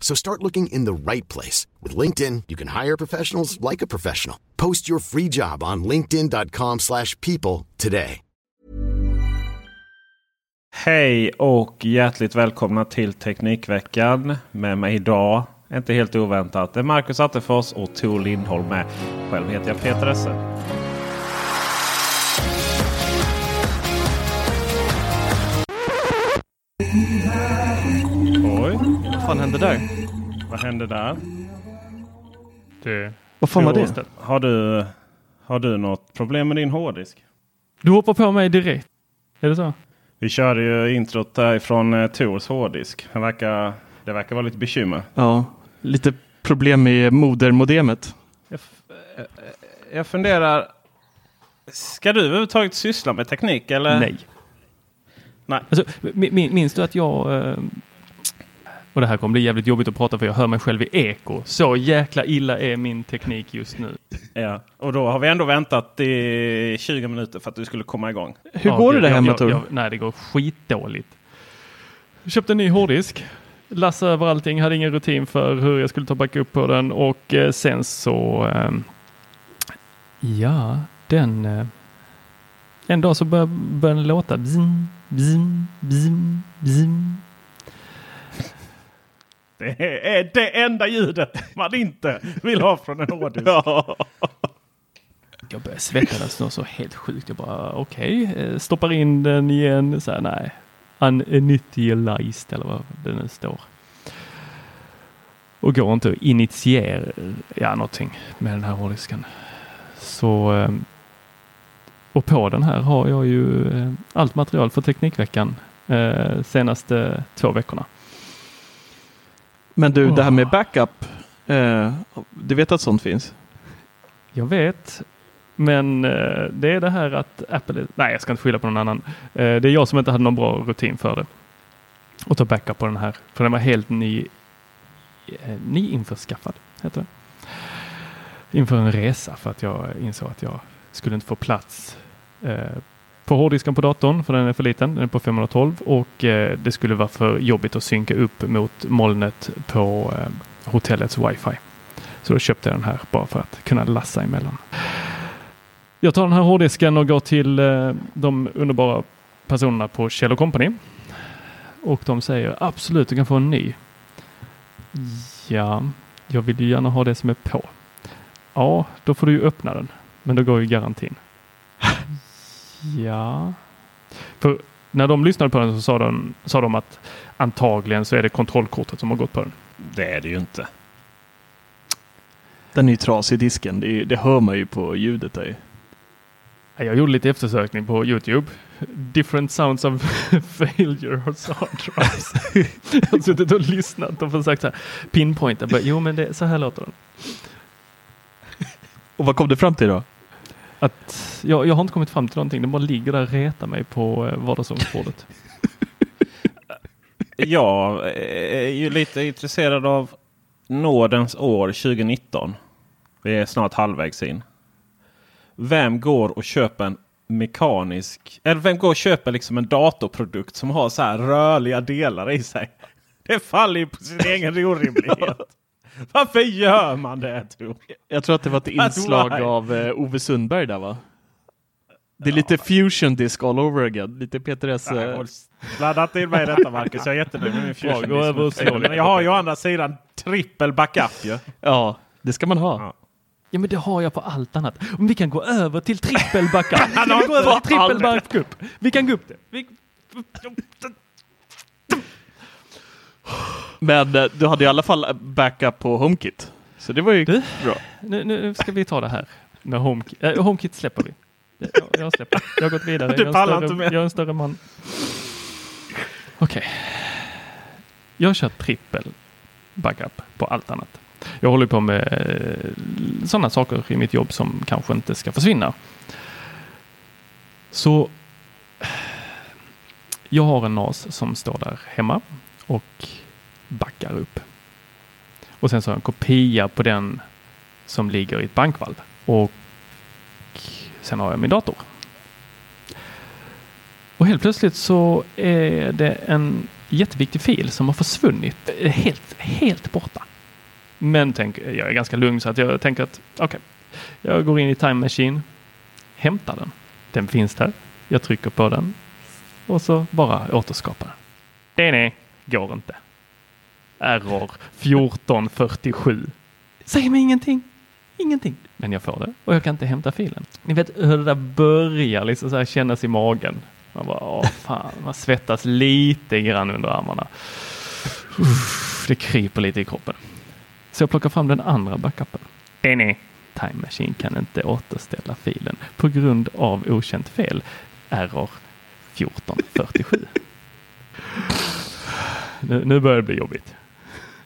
So start looking in the right place. With LinkedIn, you can hire professionals like a professional. Post your free job on linkedin.com slash people today. Hej och hjärtligt välkomna till Teknikveckan. Med mig idag, inte helt oväntat, är Marcus Attefors och Tor Lindholm med. Själv heter jag Peter Esse. Oj, fan hände där? vad hände där? Det. Vad fan var det? Har du, har du något problem med din hårddisk? Du hoppar på mig direkt. Är det så? Vi körde ju introt därifrån eh, Tors hårddisk. Det verkar, det verkar vara lite bekymmer. Ja, lite problem med modermodemet. Jag, eh, eh, jag funderar. Ska du överhuvudtaget syssla med teknik eller? Nej. Nej. Alltså, mi- mi- minns du att jag... eh, Och det här kommer bli jävligt jobbigt att prata för jag hör mig själv i eko. Så jäkla illa är min teknik just nu. Ja. Och då har vi ändå väntat i 20 minuter för att du skulle komma igång. Hur Ja, går det där hemma Tor? jag- Nej, det går skitdåligt. Jag köpte en ny hårddisk. Lassa över allting, hade ingen rutin för hur jag skulle ta backup på den och eh, sen så... ehm, ja, den... eh, en dag så började började den låta. Bzim, bzim, bzim, bzim. Det är det enda ljudet man inte vill ha från en hårddisk. Jag började svettas något så helt sjukt. Jag bara okej, eh, stoppar in den igen. Så här, nej, uninitialized eller vad det nu står. Och går inte att initiera ja, någonting med den här hårddisken. Så eh, och på den här har jag ju eh, allt material för Teknikveckan senaste två veckorna. Men du, det här med Åh. backup. Eh, du vet att sånt finns? Jag vet, men eh, det är det här att Apple, nej jag ska inte skylla på någon annan. Eh, det är jag som inte hade någon bra rutin för det. Och ta backup på den här, för den var helt ny, eh, nyinförskaffad, heter det. Inför en resa för att jag insåg att jag skulle inte få plats eh, på hårddisken på datorn, för den är för liten, den är på 512 och eh, det skulle vara för jobbigt att synka upp mot molnet på eh, hotellets wifi. Så då köpte jag den här bara för att kunna lassa emellan. Jag tar den här hårddisken och går till eh, de underbara personerna på Kjell Company. Och de säger absolut, du kan få en ny. Ja, jag vill ju gärna ha det som är på. Ja, då får du ju öppna den. Men då går ju garantin ja. För när de lyssnade på den så sa de, sa de att antagligen så är det kontrollkortet som har gått på den. Det är det ju inte. Den är ju trasig i disken. Det, det hör man ju på ljudet där. Ja, Jag gjorde lite eftersökning på Youtube. Different sounds of failure of hard drives. jag har suttit och lyssnat och försökt så här pinpointa. Bara, Jo, men det, så här låter den. Och vad kom du fram till då? Att jag, jag har inte kommit fram till någonting. Den bara ligger där och retar mig på eh, vardagsrumsbordet. Jag är ju lite intresserad av nådens år 2019. Vi är snart halvvägs in. Vem går och köper en mekanisk. Eller vem går och köper liksom en datorprodukt som har så här rörliga delar i sig? Det faller ju på sin egen orimlighet. Varför gör man det? Tor? Jag tror att det var ett inslag av eh, Ove Sundberg där va? Det är lite fusion disk all over again. Lite Peter S. Nej, eh, Ladda till mig detta Marcus. Jag är jättenöjd med min fusion. slå Men jag har ju å andra sidan trippel backup ju. Ja, det ska man ha. Ja. Ja men det har jag på allt annat. Om vi kan gå över till trippel backup. Vi kan gå över till trippel backup. Vi kan gå upp det. Vi... Men eh, du hade i alla fall backup på HomeKit. Så det var ju Du? bra. Nu, nu ska vi ta det här med HomeKit. Äh, HomeKit släpper vi. Jag, jag släpper. Jag har gått vidare. Du Jag är större, inte med. jag är en större man. Okej. Jag kör trippel backup på allt annat. Jag håller på med eh, sådana saker i mitt jobb som kanske inte ska försvinna. Så jag har en NAS som står där hemma och backar upp. Och sen så har jag en kopia på den som ligger i ett bankvalv. Och sen har jag min dator. Och helt plötsligt så är det en jätteviktig fil som har försvunnit. Helt, helt borta. Men tänk, jag är ganska lugn så att jag tänker att okej, jag går in i Time Machine, hämtar den. Den finns där. Jag trycker på den och så bara återskapar den. Det nej, går inte. Error 1447. Säger mig ingenting. Ingenting. Men jag får det och jag kan inte hämta filen. Ni vet hur det där börjar liksom så här kännas i magen. Man bara, åh fan, man svettas lite grann under armarna. Uff, det kryper lite i kroppen. Så jag plockar fram den andra backupen. Denny. Time Machine kan inte återställa filen på grund av okänt fel. Error 1447. Nu, nu börjar det bli jobbigt.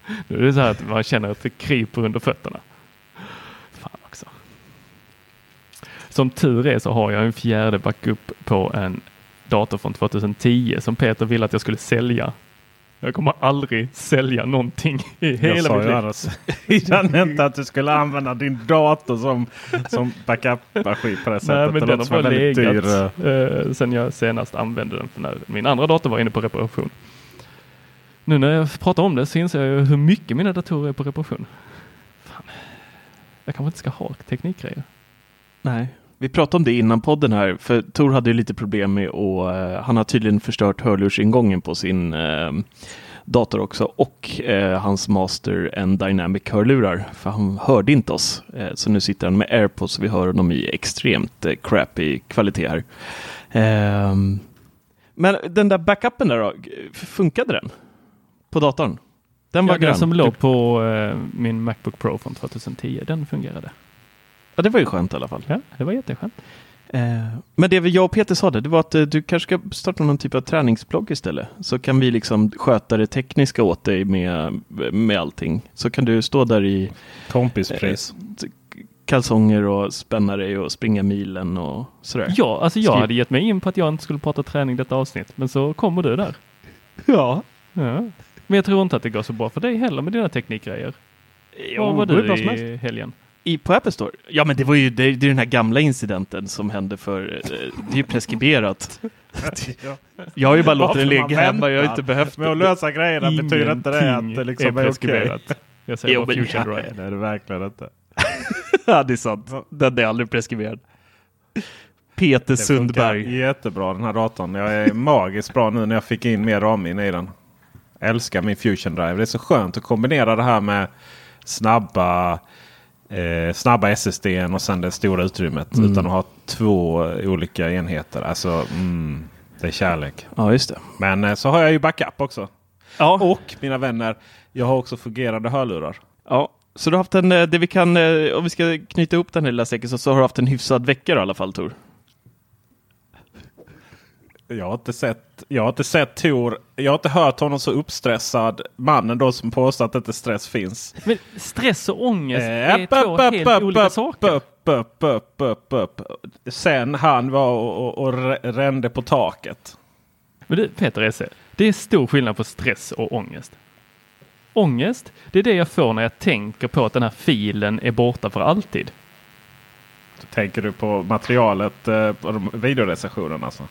Nu är det så här att man känner att det kryper under fötterna. Fan också. Som tur är så har jag en fjärde backup på en dator från 2010 som Peter ville att jag skulle sälja. Jag kommer aldrig sälja någonting i Jag hela sa mitt liv. annars innan inte att du skulle använda din dator som, som backup-maskin på det sättet. Nej, men Det den har bara legat dyr, eh, eh, sen jag senast använde den. För när min andra dator var inne på reparation. Nu när jag pratar om det så inser jag hur mycket mina datorer är på reparation. Fan. Jag kanske inte ska ha teknikgrejer. Nej. Vi pratade om det innan podden här, för Tor hade ju lite problem med och eh, uh, han har tydligen förstört hörlursingången på sin uh, dator också och uh, hans Master and Dynamic hörlurar, för han hörde inte oss. Så nu sitter han med AirPods och vi hör honom i extremt crappy kvalitet här. Ehm, men den där backupen där då, funkade den? På datorn? Den var Ja, den grön. som låg på eh, min Macbook Pro från 2010, den fungerade. Ja, det var ju skönt i alla fall. Ja, det var jätteskönt. Eh, men det jag och Peter sa det, det var att eh, du kanske ska starta någon typ av träningsblogg istället. Så kan vi liksom sköta det tekniska åt dig med, med allting. Så kan du stå där i kompispris. eh, kalsonger och spänna dig och springa milen och sådär. Ja, alltså jag Skriv- hade gett mig in på att jag inte skulle prata träning detta avsnitt, men så kommer du där. Ja. Ja. Men jag tror inte att det går så bra för dig heller med dina teknikgrejer. Jo, Var var det går du bra som i helgen? I, på Apple Store? Ja, men det var ju det, det är den här gamla incidenten som hände för, eh, det är ju preskriberat. Jag har ju bara låtit den Varför man ligga hemma, jag har väntar inte behövt Med att lösa grejerna betyder inte det att det liksom är, okej. preskriberat. Jag säger Jo, bara men- Fusion Drive. Det är det verkligen inte. Ja, det är sant. Den är aldrig preskriberad. Peter Det funkar Sundberg. Jättebra den här datorn. Jag är magiskt bra nu när jag fick in mer ramminne i den. Älskar min Fusion Drive. Det är så skönt att kombinera det här med snabba, eh, snabba SSD och sen det stora utrymmet. Mm. Utan att ha två olika enheter. Alltså, mm, det är kärlek. Ja, just det. Men eh, så har jag ju backup också. Ja. Och mina vänner, jag har också fungerande hörlurar. ja. Så du har haft en, eh, det vi kan, eh, om vi ska knyta ihop den här lilla säcken, så, så har du haft en hyfsad vecka då, i alla fall Tor. Jag har inte sett, jag har inte sett Tor. Jag har inte hört honom så uppstressad. Mannen då som påstår att inte stress finns. Men stress och ångest Eh, är upp, två upp, helt upp, olika upp, saker. Upp, upp, upp, upp, upp. Sen han var och, och, och rä- rände på taket. Men du, Peter Esse, det är stor skillnad på stress och ångest. Ångest, det är det jag får när jag tänker på att den här filen är borta för alltid. Tänker du på materialet eh, på de videorecensionerna? Alltså?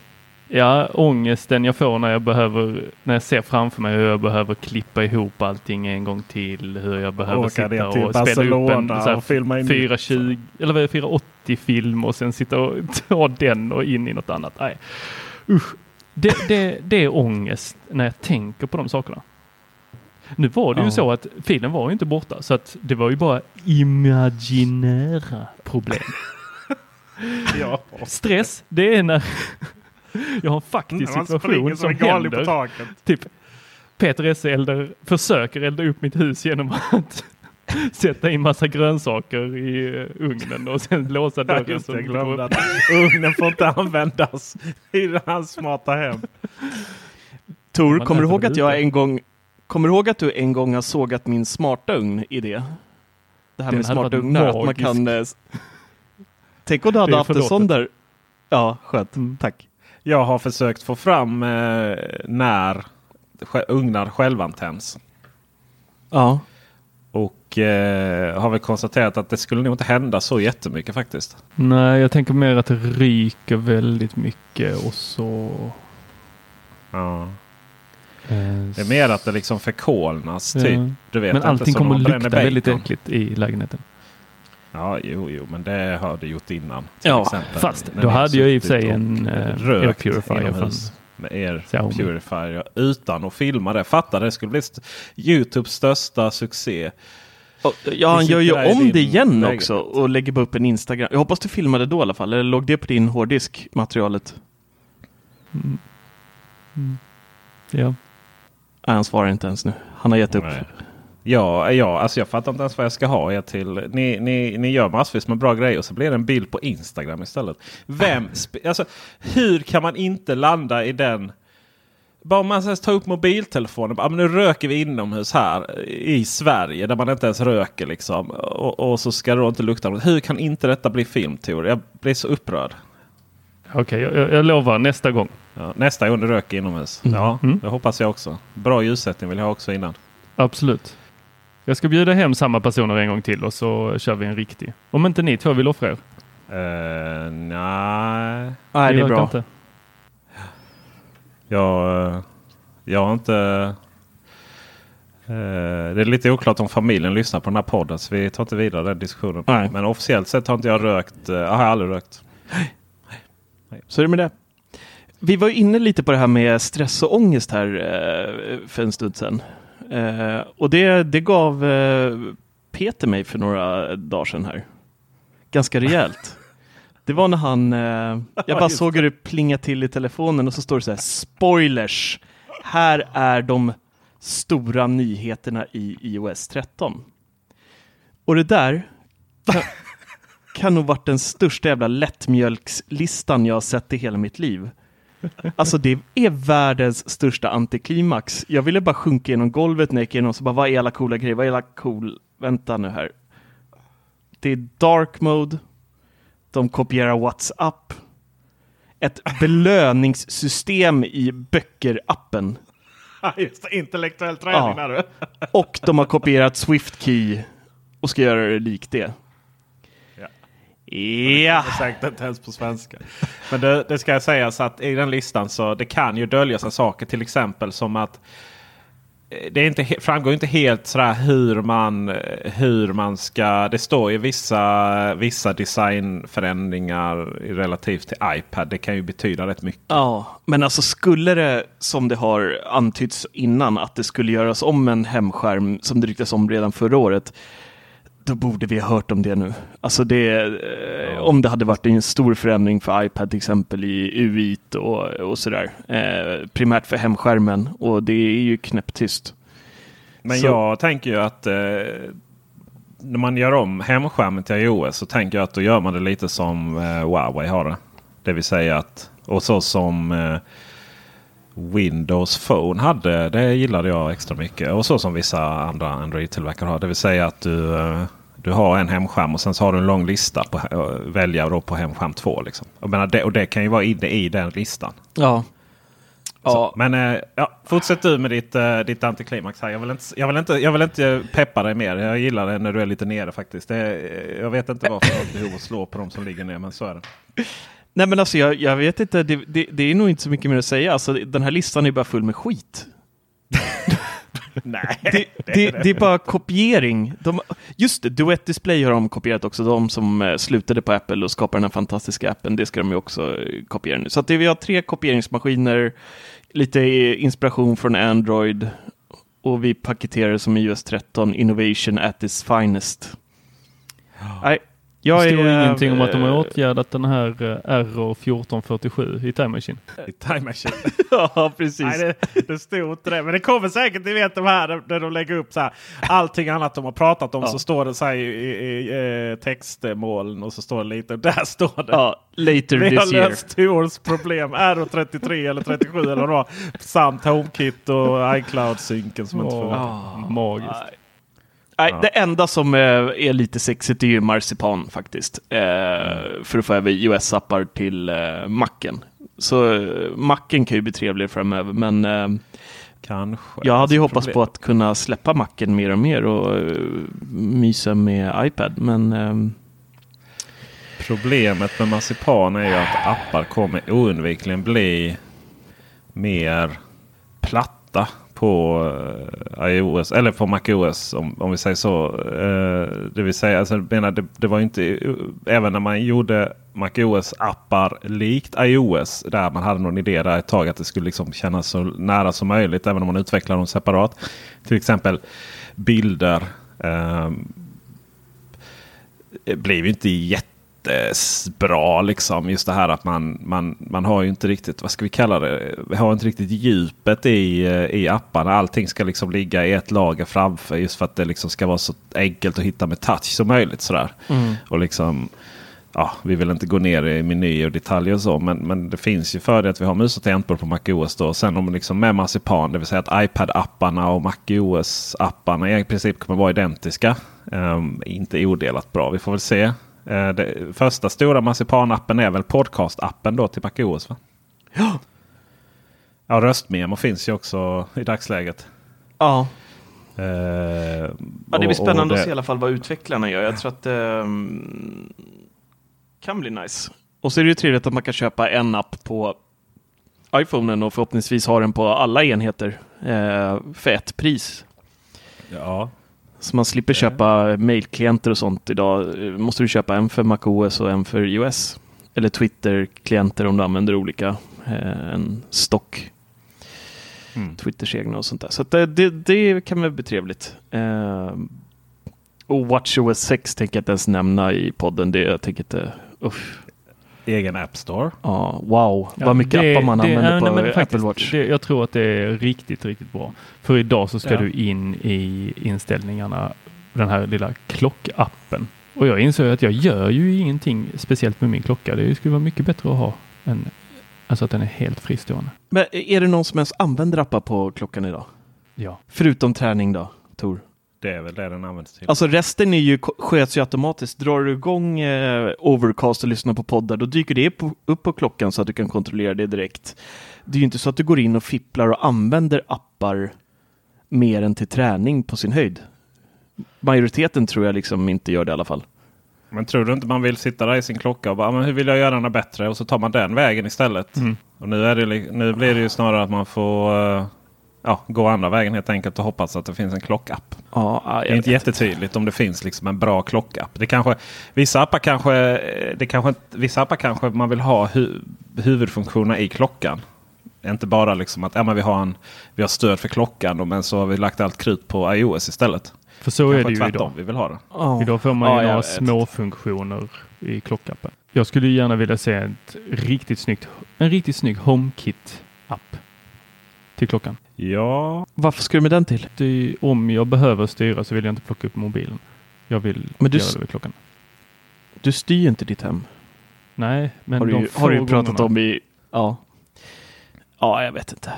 Ja, ångesten jag får när jag behöver, när jag ser framför mig hur jag behöver klippa ihop allting en gång till. Hur jag behöver Åka sitta och spela upp en så här och filma in 420 eller vad är det, 480 film och sen sitta och ta den och in i något annat. Nej. Usch. Det, det, det är ångest när jag tänker på de sakerna. Nu var det ju Ja. så att filen var ju inte borta så att det var ju bara imaginära problem. Ja. Stress, det är när jag har en faktisk Man situation som på händer. taket. Typ Peter Esse eldar, försöker elda upp mitt hus genom att sätta in massa grönsaker i eh, ugnen och sen låsa Ja, dörren. det, som jag glömde att ugnen får inte användas i hans smarta hem. Tor, kommer du ihåg att jag en gång Kommer du ihåg att du en gång har sågat min smarta ugn i det? Det här Den med smarta ugnar, att man kan... eh, Tänk om du hade haft en sån där... Ja, skönt. Mm. Tack. Jag har försökt få fram eh, när ugnar självantänds. Ja. Och eh, har väl konstaterat att det skulle nog inte hända så jättemycket faktiskt. Nej, jag tänker mer att det ryker väldigt mycket och så... Ja. eh, Det är mer att det liksom förkolnas. Typ. Ja. Du vet, Men allting som kommer lukta väldigt äckligt i lägenheten. Ja, jo, jo, men det har det gjort innan. till Ja, exempel. fast då hade jag i och för sig en eh, rökt air purifier från med air Xiaomi. purifier utan att filma det. Fatta det skulle bli Youtubes största succé. Och, ja, han gör ju om det igen lägenhet. också och lägger bara upp en Instagram. Jag hoppas du filmade då i alla fall. Eller låg det på din hårddisk, materialet? Mm. Mm. Ja. Nej, han svarar inte ens nu. Han har gett upp. Nej. Ja, ja, alltså jag fattar inte ens vad jag ska ha er till. Ni, ni, ni gör massvis med bra grejer och så blir det en bild på Instagram istället. Vem, alltså, hur kan man inte landa i den? Bara man så här tar upp mobiltelefonen. Ja, men nu röker vi inomhus här i Sverige där man inte ens röker. Liksom. Och, och så ska det då inte lukta något. Hur kan inte detta bli film Tor? Jag blir så upprörd. Okej, jag, jag, jag lovar nästa gång. Ja, nästa gång du röker inomhus. Ja, Mm. det hoppas jag också. Bra ljussättning vill jag ha också innan. Absolut. Jag ska bjuda hem samma personer en gång till och så kör vi en riktig. Om inte ni två vill offra er. Uh, nej. Nej, det är bra. Inte. Jag, jag har inte... eh, det är lite oklart om familjen lyssnar på den här podden. Så vi tar inte vidare den diskussionen. Nej. Men officiellt sett har inte jag rökt. eh, Jag har aldrig rökt. Så är det med det. Vi var ju inne lite på det här med stress och ångest här för en stund sedan. Eh, och det, det gav eh, Peter mig för några dagar sedan här. Ganska rejält. Det var när han, eh, jag bara såg hur det plinga till i telefonen och så står det så här, spoilers! Här är de stora nyheterna i iOS 13. Och det där kan, kan nog varit den största jävla lättmjölkslistan jag har sett i hela mitt liv. Alltså det är världens största antiklimax. Jag ville bara sjunka genom golvet när jag gick igenom så bara, vad är alla coola grejer? Vad är alla cool? Vänta nu här. Det är dark mode. De kopierar WhatsApp. Ett belöningssystem i böcker-appen. Just det, intellektuell träning där du. Och de har kopierat Swift-key och ska göra det likt det. Ja. Säkert inte ens på svenska. Men det, det ska jag säga så att i den listan så det kan ju dölja sig saker. Till exempel som att eh, det är inte, framgår inte helt sådär hur man, eh, hur man ska... Det står ju vissa, vissa designförändringar relativt till iPad. Det kan ju betyda rätt mycket. Ja, men alltså skulle det som det har antytts innan att det skulle göras om en hemskärm som det ryktas om redan förra året. Då borde vi ha hört om det nu. Alltså det, eh, om det hade varit en stor förändring för iPad till exempel i UI och, och sådär. Eh, primärt för hemskärmen och det är ju knäpptyst. Men Så- jag tänker ju att eh, när man gör om hemskärmen till iOS så tänker jag att då gör man det lite som eh, Huawei har det. Det vill säga att och så som eh, Windows Phone hade. Det gillade jag extra mycket. Och så som vissa andra Android-tillverkare har. Det vill säga att du, eh, du har en hemskärm och sen så har du en lång lista på att välja då på hemskärm 2. Liksom. Jag menar, det, och det kan ju vara inne i den listan. Ja. Ja. Så, men eh, ja, fortsätt du med ditt, eh, ditt antiklimax här. Jag vill, inte, jag, vill inte, jag vill inte peppa dig mer. Jag gillar det när du är lite nere faktiskt. Det, eh, jag vet inte varför jag har behov att slå på de som ligger ner, men så är det. Nej men alltså jag, jag vet inte, det, det, det är nog inte så mycket mer att säga. Alltså, den här listan är bara full med skit. Nej, Det, det, det är bara kopiering. De, just det, Duet Display har de kopierat också. De som eh, slutade på Apple och skapade den här fantastiska appen, det ska de ju också eh, kopiera nu. Så att det, vi har tre kopieringsmaskiner, lite eh, inspiration från Android och vi paketerar det som iOS 13, Innovation at its finest. Nej, jag det står är, ingenting om att de har eh, åtgärdat den här eh, Error 1447 i Time Machine. I Time Machine. Ja, precis. Nej, det, det stod inte det. Men det kommer säkert, ni vet de här där de lägger upp så här. Allting annat de har pratat om Ja. så står det så här i, i, i eh, textmoln och så står det lite. Där står det. Ja, later Vi har this year. löst Tors problem. RO33 eller 37 eller vad. Samt HomeKit och iCloud-synken som inte Åh. funkar. Ah. Magiskt. Nej. Nej, Ja. det enda som eh, är lite sexigt är ju Marzipan faktiskt. Eh, för att få över iOS-appar till eh, Macen. Så Macen kan ju bli trevligare framöver, men Kanske. jag hade ju hoppats Problem. på att kunna släppa Macen mer och mer och mysa med iPad. Men Problemet med marsipan är ju att appar kommer oundvikligen bli mer platta på eh, iOS eller på MacOS om, om vi säger så. Eh, det vill säga, alltså, menar, det, det var inte även när man gjorde MacOS appar likt iOS där man hade någon idé där ett tag att det skulle liksom kännas så nära som möjligt även om man utvecklar dem separat. Till exempel bilder. Eh, blev ju inte jättebra liksom. Just det här att man, man, man har ju inte riktigt, vad ska vi kalla det? Vi har inte riktigt djupet i, eh, i apparna. Allting ska liksom ligga i ett lager framför just för att det liksom ska vara så enkelt att hitta med touch som möjligt. Sådär. Och liksom, ja, vi vill inte gå ner i menyer och detaljer och så. Men, men det finns ju fördel att vi har mus och tangentbord på MacOS. Då. Sen om liksom med Marzipan, det vill säga att iPad-apparna och MacOS-apparna i princip kommer vara identiska. Ehm, inte odelat bra. Vi får väl se. Eh, det, första stora Marzipan-appen är väl Podcast-appen då till MacOS? Va? Ja. Ja, röstmemo finns ju också i dagsläget. ja, Eh, ja, det blir och spännande det- att se i alla fall vad utvecklarna gör. Jag tror att det um, kan bli nice. Och så är det ju trevligt att man kan köpa en app på iPhonen och förhoppningsvis ha den på alla enheter eh, för ett pris. Ja, Så man slipper köpa mailklienter och sånt idag. Eh, Måste du köpa en för MacOS och en för iOS. Eller Twitter-klienter om du använder olika. Eh, en stock. Mm. Twitters egna och sånt där. Så det, det, det kan väl bli trevligt. Eh, och WatchOS 6 tänker jag inte ens nämna i podden. Det, jag tänker inte... Uff. Egen App Store. Ja, wow, Ja, vad mycket det- appar man det- använder ja, på nej, men Apple faktiskt, Watch. Det, jag tror att det är riktigt, riktigt bra. För idag så ska Ja. du in i inställningarna, den här lilla klockappen. Och jag inser att jag gör ju ingenting speciellt med min klocka. Det skulle vara mycket bättre att ha en, alltså att den är helt fristående. Men är det någon som ens använder appar på klockan idag? Ja. Förutom träning då, Tor? Det är väl det den används till. Alltså resten är ju, sköts ju automatiskt. Drar du igång eh, Overcast och lyssnar på poddar, då dyker det på, upp på klockan så att du kan kontrollera det direkt. Det är ju inte så att du går in och fipplar och använder appar mer än till träning på sin höjd. Majoriteten tror jag liksom inte gör det i alla fall. Men tror du inte man vill sitta där i sin klocka och bara, "Ah, men hur vill jag göra den bättre? Och så tar man den vägen istället. Mm. Och nu, är det, nu blir det ju snarare att man får eh, ja, gå andra vägen helt enkelt och hoppas att det finns en klockapp. Ja, Det är inte vet jättetydligt om det finns liksom en bra klockapp. Det kanske, vissa, appar kanske, det kanske, vissa appar kanske man vill ha hu, huvudfunktioner i klockan. Inte bara liksom att ja, men vi, har en, vi har stöd för klockan då, men så har vi lagt allt krut på iOS istället. För så är Kanske det ju tvärtom idag. vi vill ha det. Ja. Idag får man ju Ja, några små funktioner i klockappen. Jag skulle ju gärna vilja se ett riktigt snyggt, en riktigt snygg HomeKit-app till klockan. Ja, Varför ska du med den till? Det, om jag behöver styra så vill jag inte plocka upp mobilen. Jag vill Men du göra det vid klockan. Du styr inte ditt hem. Nej, men har du, de ju- har du ju pratat gångerna- om i... Ja. Ja, jag vet inte.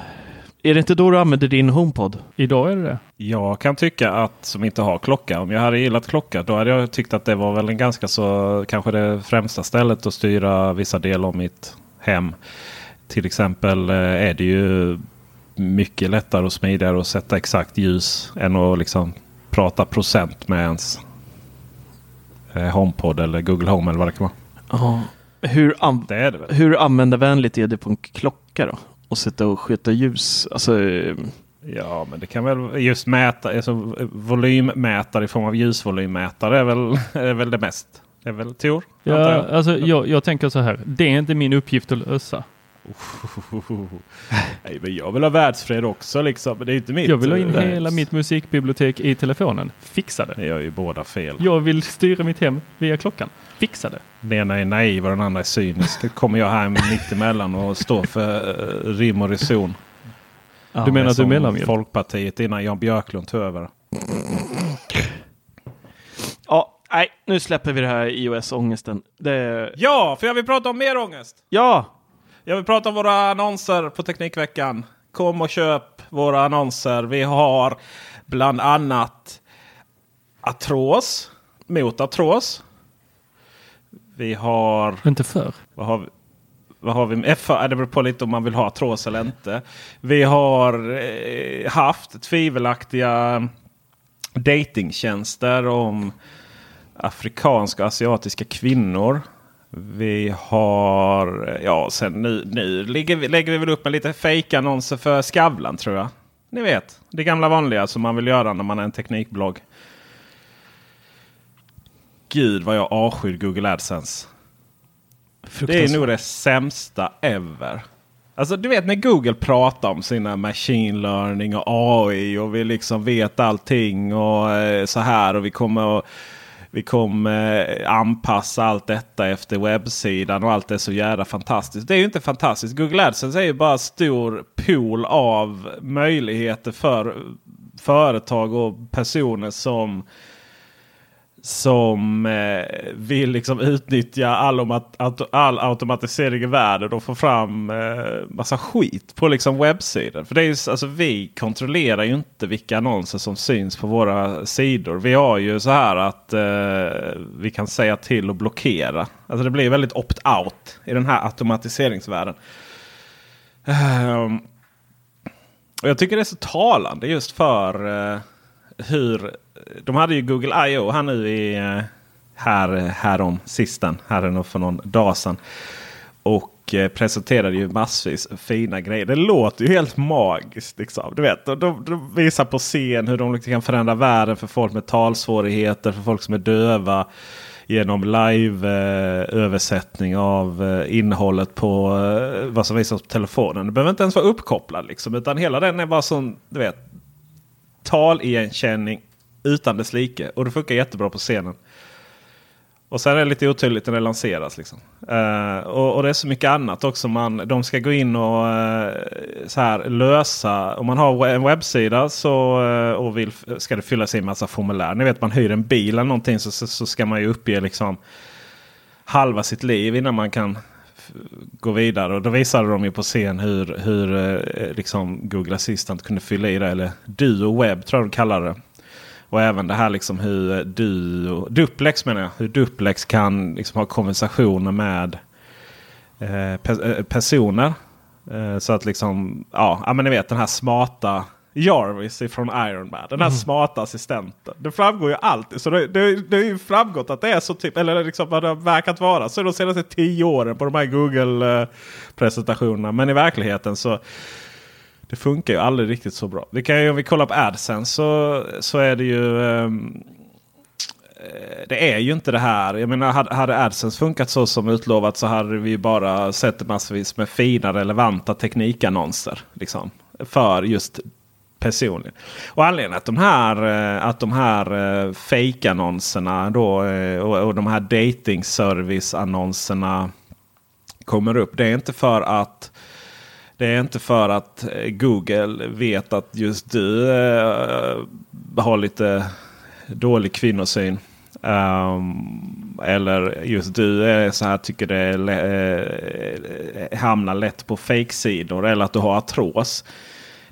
Är det inte då du använder din HomePod? Idag är det det. Jag kan tycka att som inte har klocka. Om jag hade gillat klocka då hade jag tyckt att det var väl en ganska så kanske det främsta stället att styra vissa delar av mitt hem. till exempel eh, är det ju mycket lättare och smidigare att sätta exakt ljus än att liksom prata procent med ens eh, HomePod eller Google Home eller vad det kan vara. Ja. Hur, an Det är det väl? hur användarvänligt är det på en klocka då? Och sitta och sköta ljus? Alltså, eh, Ja, men det kan väl just mäta, alltså volymmätare i form av ljusvolymmätare är väl, är väl det mest. Det är väl Tor? Ja, jag. alltså, jag, jag tänker så här. Det är inte min uppgift att lösa. Nej, men jag vill ha världsfred också liksom. Men det är inte mitt. Jag vill ha in eh, hela mitt musikbibliotek i telefonen. Fixa det. Ni gör ju båda fel. Jag vill styra mitt hem via klockan. Fixa det. Den ena är naiv och den andra är cynisk. Då kommer jag här mitt emellan och står för eh, rim och reson. Du menar att du mellanmjölk? Folkpartiet innan Jan Björklund tog över. ja, nej, nu släpper vi det här iOS-ångesten. Det, Ja, för jag vill prata om mer ångest. ja, Jag vill prata om våra annonser på Teknikveckan. Kom och köp våra annonser. Vi har bland annat artros mot artros. Vi har... Inte för. Vad har vi? Vad har vi? F, det beror på lite om man vill ha artros eller inte. Vi har eh, haft tvivelaktiga datingtjänster om afrikanska och asiatiska kvinnor. Vi har, ja sen nu, nu lägger, vi, lägger vi väl upp med lite fejkannonser för Skavlan tror jag. Ni vet, det gamla vanliga som man vill göra när man är en teknikblogg. Gud vad jag avskyr Google AdSense. Det är nog det sämsta ever. Alltså du vet när Google pratar om sina machine learning och AI och vi liksom vet allting och eh, så här och vi kommer att vi kommer eh, anpassa allt detta efter webbsidan och allt är så jävla fantastiskt. Det är ju inte fantastiskt. Google AdSense är ju bara stor pool av möjligheter för företag och personer som som eh, vill liksom utnyttja all, auto- all automatisering i världen och få fram eh, massa skit på liksom webbsidor. För det är ju, alltså, vi kontrollerar ju inte vilka annonser som syns på våra sidor. Vi har ju så här att eh, vi kan säga till och blockera. Alltså det blir väldigt opt-out i den här automatiseringsvärlden. Um, och jag tycker det är så talande just för eh, hur... De hade ju Google I.O. här nu i eh, här, eh, härom sisten. Här för någon dag sedan. Och eh, presenterade ju massvis fina grejer. Det låter ju helt magiskt. Liksom. Du vet, de, de, de visar på scen hur de liksom kan förändra världen för folk med talsvårigheter. För folk som är döva. Genom live-översättning eh, av eh, innehållet på eh, vad som visas på telefonen. Det behöver inte ens vara uppkopplad. Liksom, utan hela den är bara sån, du vet, taligenkänning utan dess like. Och det funkar jättebra på scenen. Och sen är det lite otydligt när det lanseras. Liksom. Uh, och, och det är så mycket annat också. Man, de ska gå in och uh, så här, lösa. Om man har en webbsida så, uh, och vill, ska det fyllas i en massa formulär. Ni vet man hyr en bil eller någonting så, så, så ska man ju uppge liksom halva sitt liv innan man kan gå vidare. Och då visade de ju på scen hur, hur eh, liksom Google Assistant kunde fylla i det. Eller Duo Web tror jag de kallar det. Och även det här liksom hur Duo, Duplex menar jag. Hur Duplex kan liksom ha konversationer med eh, pe- eh, personer. Eh, så att liksom, ja, ja men ni vet den här smarta Jarvis från Iron Man. Den här smarta assistenten. Det framgår ju alltid. Så det, det, det är ju framgått att det är så typ, eller liksom vad det har verkat vara. Så de senaste tio åren på de här Google-presentationerna. Men i verkligheten så det funkar ju aldrig riktigt så bra. Vi kan ju, om vi kollar på AdSense så, så är det ju... eh, det är ju inte det här. Jag menar hade, hade AdSense funkat så som utlovat så hade vi bara sett massvis med fina relevanta teknikannonser. Liksom, för just personligen. Och anledningen att de här, eh, att de här eh, fake-annonserna då, eh, och, och de här dating annonserna kommer upp. Det är inte för att det är inte för att Google vet att just du äh, har lite dålig kvinnosyn. Um, eller just du är så här, tycker det äh, hamnar lätt på fake-sidor. Eller att du har artros.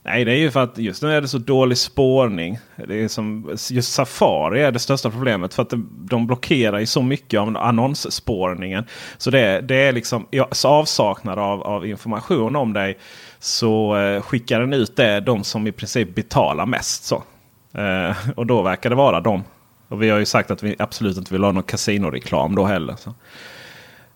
Nej, det är ju för att just nu är det så dålig spårning. Det är som, just Safari är det största problemet. För att de blockerar ju så mycket av annonsspårningen. Så det, det är liksom i avsaknad av, av information om dig. Så eh, skickar den ut det de som i princip betalar mest. Så. Eh, och då verkar det vara dem. Och vi har ju sagt att vi absolut inte vill ha någon kasinoreklam då heller. Så.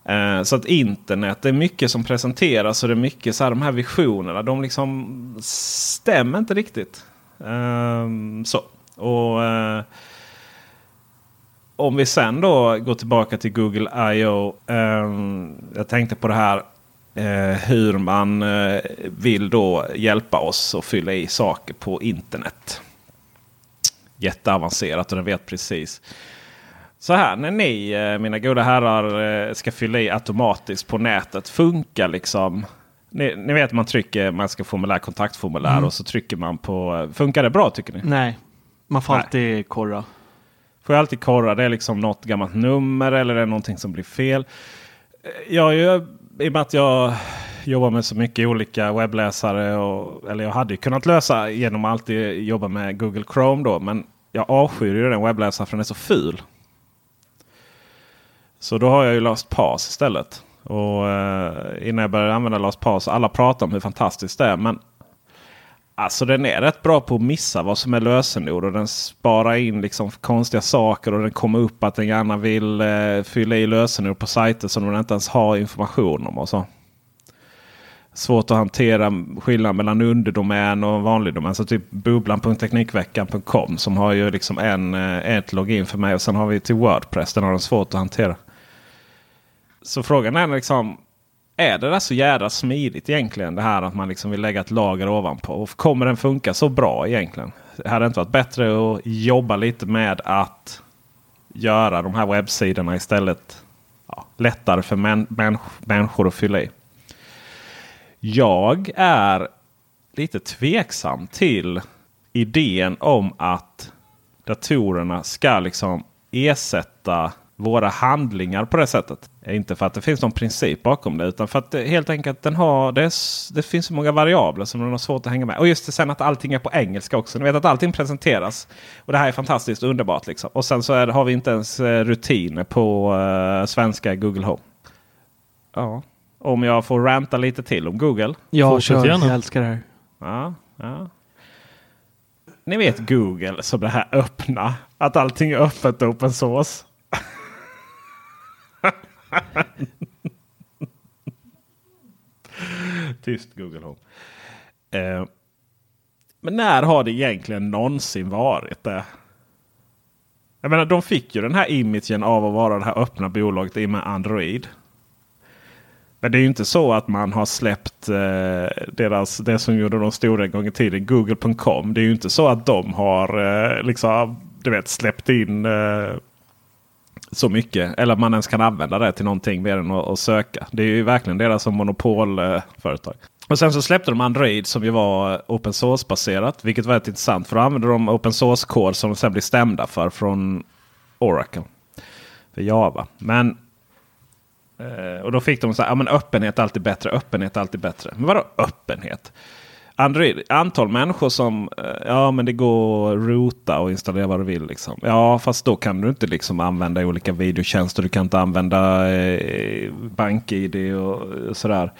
Eh, så att internet, det är mycket som presenteras och det är mycket så här, de här visionerna. De liksom stämmer inte riktigt. Eh, så. Och eh, Om vi sen då går tillbaka till Google I.O. Ehm, jag tänkte på det här eh, hur man eh, vill då hjälpa oss att fylla i saker på internet. Jätteavancerat och den vet precis. Så här, när ni eh, mina goda herrar eh, ska fylla i automatiskt på nätet. Funkar liksom... Ni, ni vet man trycker, man ska formulär kontaktformulär mm. och så trycker man på... Funkar det bra tycker ni? Nej, man får Nej. alltid korra. Får jag alltid korra. Det är liksom något gammalt nummer eller det är någonting som blir fel. Eh, jag, jag, I och med att jag jobbar med så mycket olika webbläsare. Och, eller jag hade kunnat lösa genom att alltid jobba med Google Chrome då. Men jag avskyr ju den webbläsaren för den är så ful. Så då har jag ju LastPass istället. Och eh, innan jag började använda LastPass. Alla pratar om hur fantastiskt det är. Men alltså den är rätt bra på att missa vad som är lösenord. Och den sparar in liksom konstiga saker. Och den kommer upp att den gärna vill eh, fylla i lösenord på sajter som den inte ens har information om. och så. Svårt att hantera skillnaden mellan underdomän och vanlig domän. Så typ bubblan.teknikveckan.com som har ju liksom en, eh, ett login för mig. Och sen har vi till Wordpress. Den har de svårt att hantera. Så frågan är liksom. Är det där så jädra smidigt egentligen? Det här att man liksom vill lägga ett lager ovanpå. Och kommer den funka så bra egentligen? Det hade inte varit bättre att jobba lite med att göra de här webbsidorna istället ja, lättare för män, män, människor att fylla i. Jag är lite tveksam till idén om att datorerna ska liksom ersätta våra handlingar på det sättet. Inte för att det finns någon princip bakom det utan för att det, helt enkelt den har, det, det finns så många variabler som den har svårt att hänga med. Och just det sen att allting är på engelska också. Ni vet att allting presenteras. Och det här är fantastiskt underbart. Liksom. Och sen så är, har vi inte ens eh, rutiner på uh, svenska Google Home. Ja, om jag får ranta lite till om Google. Ja, kör. Gärna. Jag älskar det här. Ja, ja. Ni vet Google som det här öppna. Att allting är öppet och open source. Tyst Google Home. Eh, men när har det egentligen någonsin varit det? Jag menar, de fick ju den här imagen av att vara det här öppna bolaget i med Android. Men det är ju inte så att man har släppt eh, deras, det som gjorde dem stora en gång i tiden, Google.com. Det är ju inte så att de har eh, liksom, du vet, släppt in eh, så mycket. Eller att man ens kan använda det till någonting mer än att, söka. Det är ju verkligen deras som monopolföretag. Och sen så släppte de Android som ju var open source baserat. Vilket var rätt intressant. För då använde de open source kod som de sen blev stämda för från Oracle. För Java. Men eh, och då fick de så här, ja men öppenhet är alltid bättre, öppenhet är alltid bättre. Men vadå öppenhet? Android, antal människor som, eh, ja men det går att rota och installera vad du vill. Liksom. Ja fast då kan du inte liksom använda olika videotjänster. Du kan inte använda eh, BankID och, sådär.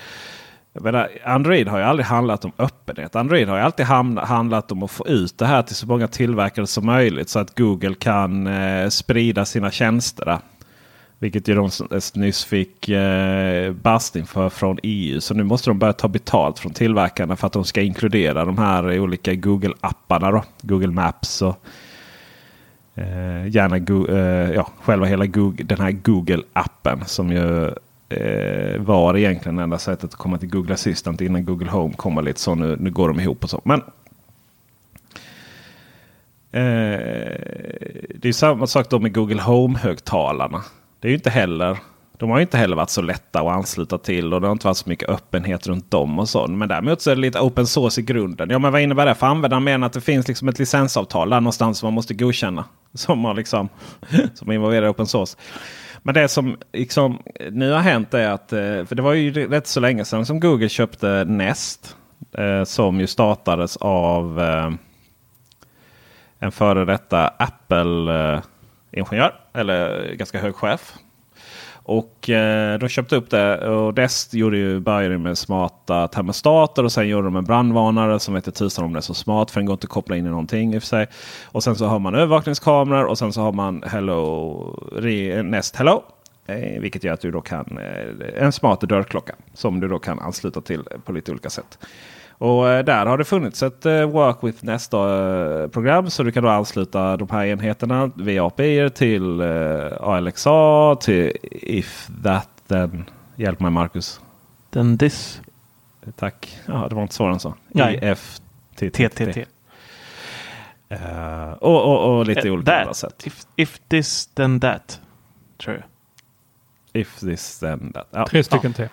Menar, Android har ju aldrig handlat om öppenhet. Android har ju alltid handlat om att få ut det här till så många tillverkare som möjligt. Så att Google kan eh, sprida sina tjänster. Vilket ju de nyss fick eh, basting för från EU. Så nu måste de börja ta betalt från tillverkarna för att de ska inkludera de här olika Google-apparna. Google Maps och eh, gärna go eh, ja, själva hela Google, den här Google-appen. Som ju eh, var egentligen enda sättet att komma till Google Assistant innan Google Home kommer lite så. Nu, nu går de ihop och så. Men eh, det är samma sak då med Google Home-högtalarna. Det är ju inte heller. De har ju inte heller varit så lätta att ansluta till och det har inte varit så mycket öppenhet runt dem och sånt. Men däremot så är det lite open source i grunden. Ja men vad innebär det för användaren? Menar att det finns liksom ett licensavtal där någonstans som man måste godkänna. Som, har liksom, som involverar open source. Men det som liksom nu har hänt är att, eh, för det var ju rätt så länge sedan som Google köpte Nest. Eh, som ju startades av eh, en före detta Apple. Ingenjör eller ganska hög chef. Och eh, de köpte upp det och Dest gjorde ju, började med smarta termostater och sen gjorde de en brandvarnare som heter tusan om det är så smart för den går inte att koppla in i någonting i och för sig. Och sen så har man övervakningskameror och sen så har man Hello, Nest Hello. Eh, vilket gör att du då kan eh, en smart dörrklocka som du då kan ansluta till på lite olika sätt. Och eh, där har det funnits ett eh, Work with Nesta-program. Så du kan då ansluta de här enheterna via API till eh, ALXA, till If That Then. Hjälp mig Marcus. Then This. Tack. Ja, det var inte svårare än så. IFTTT. Uh, och, och, och, lite uh, olika andra sätt. If, if this then that. Tror jag. If this then that. Ja. Tre stycken till.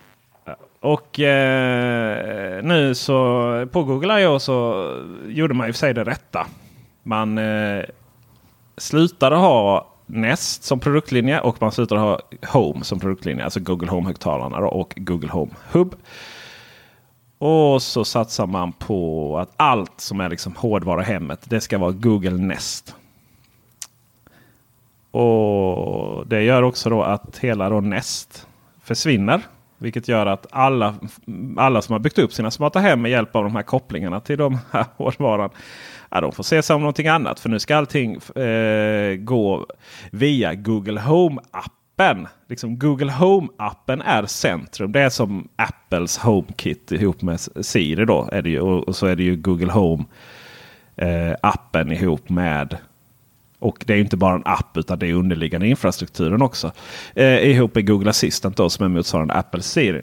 Och eh, nu så på Google I.O. så gjorde man i och för sig det rätta. Man eh, slutade ha Nest som produktlinje och man slutade ha Home som produktlinje. Alltså Google Home-högtalarna och Google Home Hub. Och så satsar man på att allt som är liksom hårdvara i hemmet det ska vara Google Nest. Och Det gör också då att hela då Nest försvinner vilket gör att alla, alla som har byggt upp sina smarta hem med hjälp av de här kopplingarna till de här hårdvaran. Ja, de får se sig om någonting annat. För nu ska allting eh, gå via Google Home-appen. Liksom Google Home-appen är centrum. Det är som Apples HomeKit ihop med Siri. Då, är det ju, och, så är det ju Google Home-appen eh, ihop med och det är inte bara en app utan det är underliggande infrastrukturen också. Eh, ihop med Google Assistant då, som är motsvarande Apple Siri.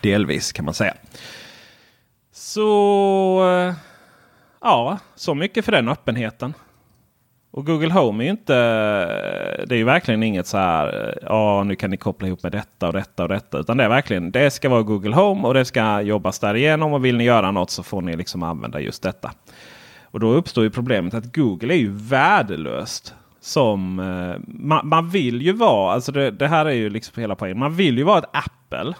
Delvis kan man säga. Så eh, ja, så mycket för den öppenheten. Och Google Home är ju inte. Det är ju verkligen inget så här. Eh, ja, nu kan ni koppla ihop med detta och detta och detta. Utan det är verkligen. Det ska vara Google Home och det ska jobbas därigenom. Och vill ni göra något så får ni liksom använda just detta. Och då uppstår ju problemet att Google är ju värdelöst. Som eh, man, man, vill ju vara, alltså det, det, här är ju liksom hela poängen. Man vill ju vara ett Apple.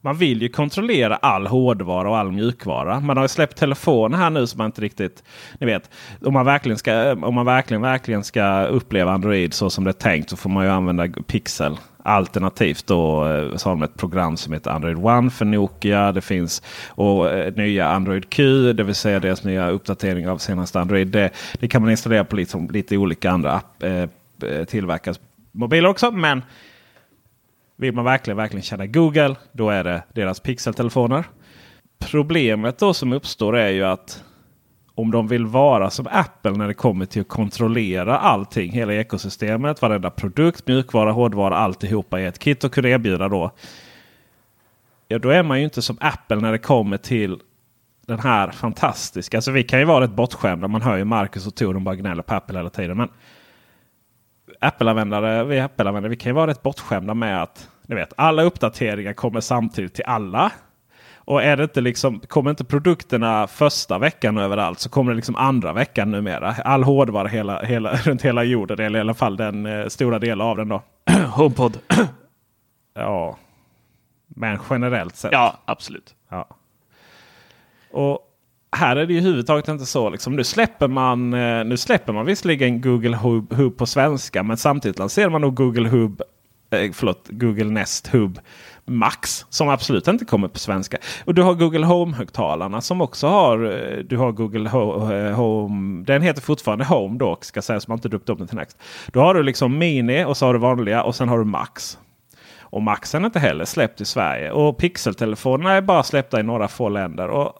Man vill ju kontrollera all hårdvara och all mjukvara. Man har ju släppt telefoner här nu som man inte riktigt... Ni vet, om man verkligen ska, om man verkligen, verkligen ska uppleva Android så som det är tänkt så får man ju använda Pixel. Alternativt då eh, så har de ett program som heter Android One för Nokia. Det finns och eh, nya Android Q, det vill säga deras nya uppdatering av senaste Android. Det, det kan man installera på lite, lite olika andra app, eh, tillverkas tillverkares mobiler också. Men vill man verkligen, verkligen känna Google, då är det deras Pixel-telefoner. Problemet då som uppstår är ju att om de vill vara som Apple när det kommer till att kontrollera allting. Hela ekosystemet, varenda produkt, mjukvara, hårdvara, alltihopa i ett kit och kunna erbjuda då. Ja, då är man ju inte som Apple när det kommer till den här fantastiska. Alltså vi kan ju vara rätt bortskämda. Man hör ju Marcus och Tor, de bara gnäller på Apple hela tiden. Men Apple-användare, vi Apple-användare, vi kan ju vara rätt bortskämda med att ni vet, alla uppdateringar kommer samtidigt till alla. Och är det inte liksom, kommer inte produkterna första veckan överallt så kommer det liksom andra veckan numera. All hårdvara hela, hela, runt hela jorden, eller i alla fall den eh, stora delen av den då. HomePod. ja, men generellt sett. Ja, absolut. Ja. Och här är det ju överhuvudtaget inte så. Liksom, nu, släpper man, eh, nu släpper man visserligen Google Hub, Hub på svenska, men samtidigt lanserar man nog Google Hub eh, förlåt, Google Nest Hub Max som absolut inte kommer på svenska. Och du har Google Home-högtalarna som också har. Eh, du har Google eh, Home. Den heter fortfarande Home dock ska sägas. Man inte döpt upp den till Next. Då har du liksom Mini och så har du vanliga och sen har du Max. Och Maxen är inte heller släppt i Sverige. Och Pixel-telefonerna är bara släppta i några få länder. Och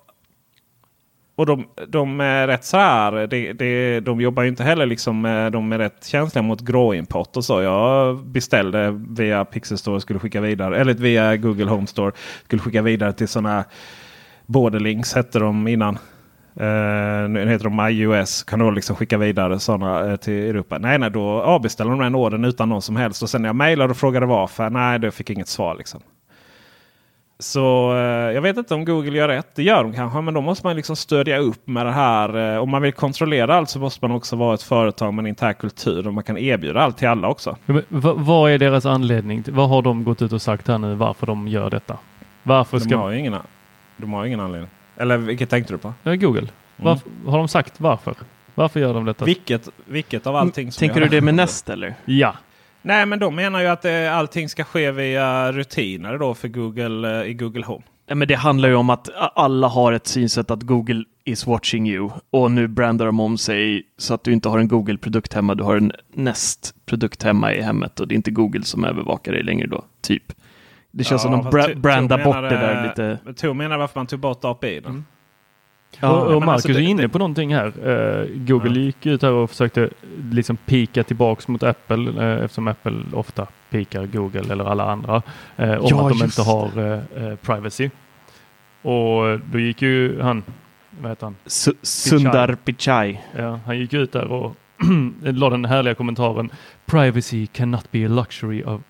och de, de, är rätt så här. De, de, de jobbar ju inte heller liksom. Eh, de är rätt känsliga mot gråimport och så. Jag beställde via Pixel Store skulle skicka vidare. Eller via Google Home Store. Skulle skicka vidare till sådana Borderlinks hette de innan. Uh, nu heter de iOS. Kan då liksom skicka vidare sådana uh, eh, till Europa? Nej, nej, då avbeställer de den ordern utan någon som helst. Och sen när jag mejlade och frågade varför. Nej, då fick jag inget svar liksom. Så eh, jag vet inte om Google gör rätt. Det gör de kanske, men då måste man liksom stödja upp med det här. Eh, om man vill kontrollera allt så måste man också vara ett företag med en intern kultur och man kan erbjuda allt till alla också. Men, vad är deras anledning? Vad har de gått ut och sagt här nu varför de gör detta? Varför ska... de, har ingen, de har ingen anledning. Eller vilket tänkte du på? Ja, Google. Varför, Har de sagt varför? Varför gör de detta? Vilket, vilket av allting som Tänker du det med Nest eller? Ja. Nej, men de menar ju att eh, allting ska ske via rutiner då för Google eh, i Google Home. Ja, men det handlar ju om att alla har ett synsätt att Google is watching you och nu brandar de om sig så att du inte har en Google-produkt hemma, du har en Nest-produkt hemma i hemmet och det är inte Google som övervakar dig längre då, typ. Det känns som de bra- brandar bort det där lite. Tor menar varför man tog bort API. Mm. Ja, och, och Marcus alltså det- är inne på någonting här. Eh, Google Ja. gick ut här och försökte liksom pika tillbaks mot Apple eh, eftersom Apple ofta pikar Google eller alla andra eh, om Ja, att de inte har privacy. Och då gick ju han, vad heter han? Su- Sundar Pichai. Ja, han gick ut där och la den härliga kommentaren Privacy cannot be a luxury of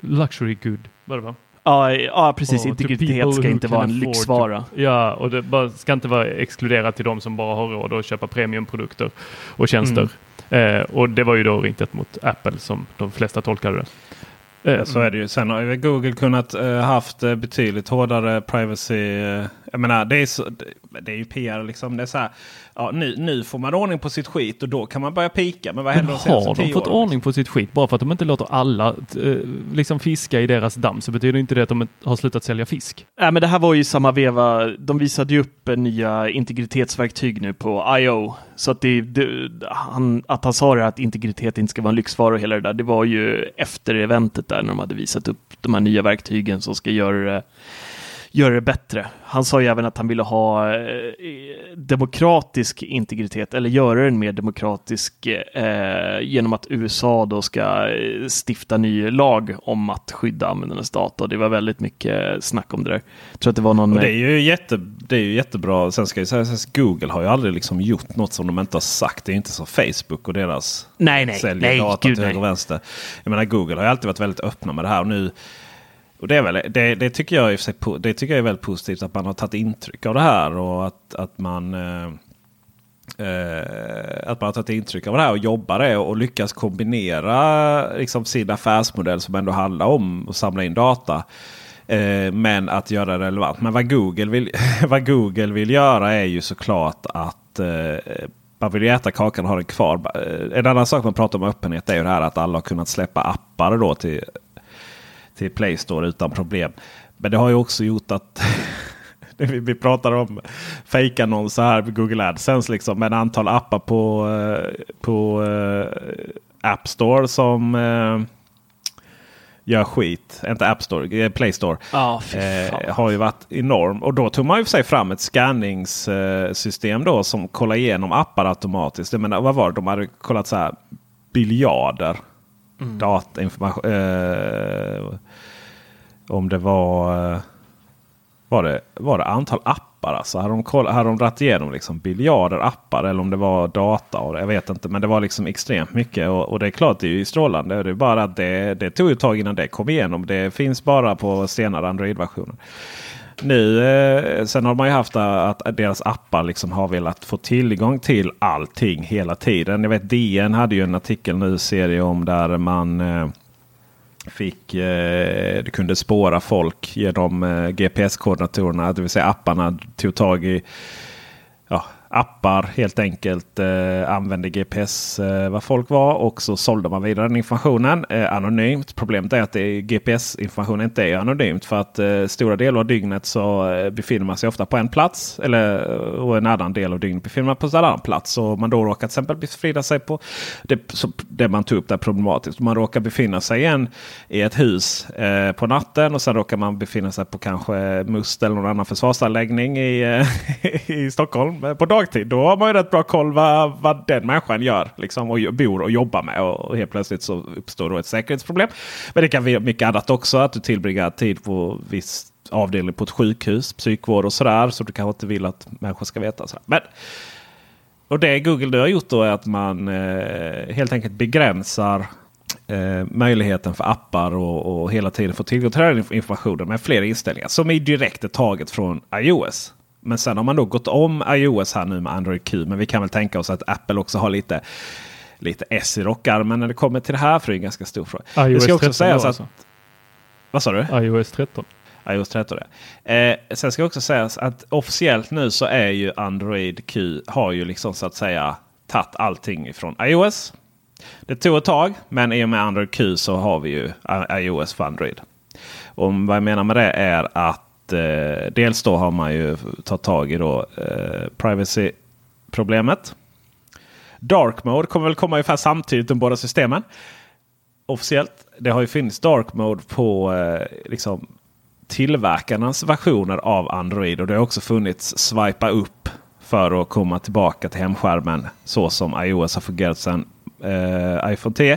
luxury good. Var det va? Ja, ja, precis. Och to Integritet ska inte vara en lyxvara. Ja, och det bara, ska inte vara exkluderat till de som bara har råd att köpa premiumprodukter och tjänster. Mm. Eh, och det var ju då riktat mot Apple som de flesta tolkade det. Eh, Så är det ju. Sen har ju Google kunnat eh, haft eh, betydligt hårdare privacy. Jag menar, det är, så, det, det är ju PR liksom. Det är så här, ja, nu, nu får man ordning på sitt skit och då kan man börja pika. Men vad Men händer de senaste har de fått åren? ordning på sitt skit? Bara för att de inte låter alla eh, liksom fiska i deras damm så betyder inte det att de har slutat sälja fisk. Nej, men det här var ju samma veva. De visade ju upp eh, nya integritetsverktyg nu på I.O. Så att, det, det, han, att han sa det att integritet inte ska vara en lyxvara och hela det där, det var ju efter eventet där när de hade visat upp de här nya verktygen som ska göra det, göra det bättre. Han sa ju även att han ville ha eh, demokratisk integritet eller göra den mer demokratisk eh, genom att USA då ska eh, stifta ny lag om att skydda användarnas data. Det var väldigt mycket snack om det där. Jag tror att det var någon... Och det, är ju jätte, det är ju jättebra. Sen ska jag säga att Google har ju aldrig liksom gjort något som de inte har sagt. Det är inte som Facebook och deras nej, nej, säljer nej, data gud till höger och vänster. Jag menar Google har ju alltid varit väldigt öppna med det här. Och nu, och det, är väl, det, det, tycker jag är, det tycker jag är väldigt positivt att man har tagit intryck av det här. Och att, att man eh, eh, att man har tagit intryck av det här och jobbar det och lyckas kombinera liksom, sin affärsmodell som ändå handlar om att samla in data. Eh, men att göra det relevant. Men vad Google vill, vad Google vill göra är ju såklart att eh, man vill ju äta kakan och ha den kvar. Eh, en annan sak man pratar om öppenhet är ju det här att alla har kunnat släppa appar då till, till Play Store utan problem. Men det har ju också gjort att vi, vi pratar om fejkannonser här på Google AdSense. Liksom, med ett antal appar på, eh, på eh, App Store som eh, gör skit. Inte App Store, eh, Play Store. Fan. Eh, har ju varit enorm. Och då tog man ju för sig fram ett scanningssystem då som kollar igenom appar automatiskt. Jag menar, vad var det? De hade kollat så här biljarder Mm. datainformation. Eh, om det var, eh, var det, var det antal appar? Alltså, hade de, koll, hade de dragit igenom liksom biljarder appar eller om det var data? Och, jag vet inte, men det var liksom extremt mycket. Och, och det är klart, det är ju strålande. Det är bara att det, det tog ett tag innan det kom igenom. Det finns bara på senare Android-versioner. Nu, eh, sen har man ju haft att, deras appar liksom har velat få tillgång till allting hela tiden. Jag vet DN hade ju en artikel nu, serie om där man eh, fick, eh, du kunde spåra folk genom eh, GPS-koordinatorerna. Det vill säga apparna tog tag i ja, appar helt enkelt eh, använde GPS eh, vad folk var och så sålde man vidare den informationen eh, anonymt. Problemet är att GPS-information inte är anonymt för att eh, stora delar av dygnet så eh, befinner man sig ofta på en plats eller eh, och en annan del av dygnet befinner man på en annan plats. Och om man då råkar till exempel befrida sig på det, så, det man tog upp där problematiskt. Om man råkar befinna sig i, en, i ett hus eh, på natten och sen råkar man befinna sig på kanske Must eller någon annan försvarsanläggning i, eh, i Stockholm eh, dagtid. Då har man ju rätt bra koll vad, vad den människan gör liksom, och bor och jobbar med. Och, helt plötsligt så uppstår då ett säkerhetsproblem. Men det kan vara mycket annat också. Att du tillbringar tid på viss avdelning på ett sjukhus, psykvård och sådär. Så du kanske inte vill att människor ska veta. Sådär. Men, och det Google nu har gjort då är att man eh, helt enkelt begränsar eh, möjligheten för appar och, och hela tiden få tillgång till den informationen med fler inställningar. Som är direkt är taget från iOS. Men sen har man då gått om iOS här nu med Android Q. Men vi kan väl tänka oss att Apple också har lite, lite S i rockarmen när det kommer till det här. För det är en ganska stor fråga. iOS det ska också 13 sägas att... alltså. Vad sa du? iOS 13. iOS 13 ja. Eh, sen ska också sägas att officiellt nu så är ju Android Q har ju liksom så att säga tagit allting från iOS. Det tog ett tag men i och med Android Q så har vi ju iOS för Android. Och vad jag menar med det är att eh, dels då har man ju tagit tag i då eh, privacy-problemet. Dark Mode kommer väl komma ungefär samtidigt de båda systemen. Officiellt. Det har ju funnits Dark Mode på eh, liksom, tillverkarnas versioner av Android. Och det har också funnits swipa upp för att komma tillbaka till hemskärmen. Så som iOS har fungerat sedan eh, iPhone 10.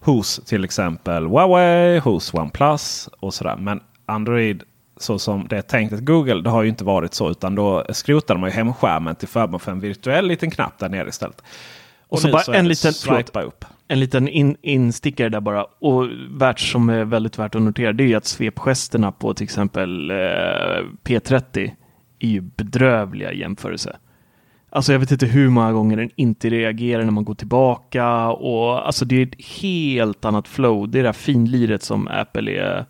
Hos till exempel Huawei, hos OnePlus och sådär. Men Android så som det är tänkt att Google, det har ju inte varit så. Utan då skrotar man ju hemskärmen till förmån för en virtuell liten knapp där nere istället. Och, och så bara så en liten, förlåt, upp. En liten in, instickare där bara. Och värt som är väldigt värt att notera det är ju att svepgesterna på till exempel eh, P30 är ju bedrövliga i jämförelse. Alltså jag vet inte hur många gånger den inte reagerar när man går tillbaka och alltså det är ett helt annat flow. Det är det här finliret som Apple är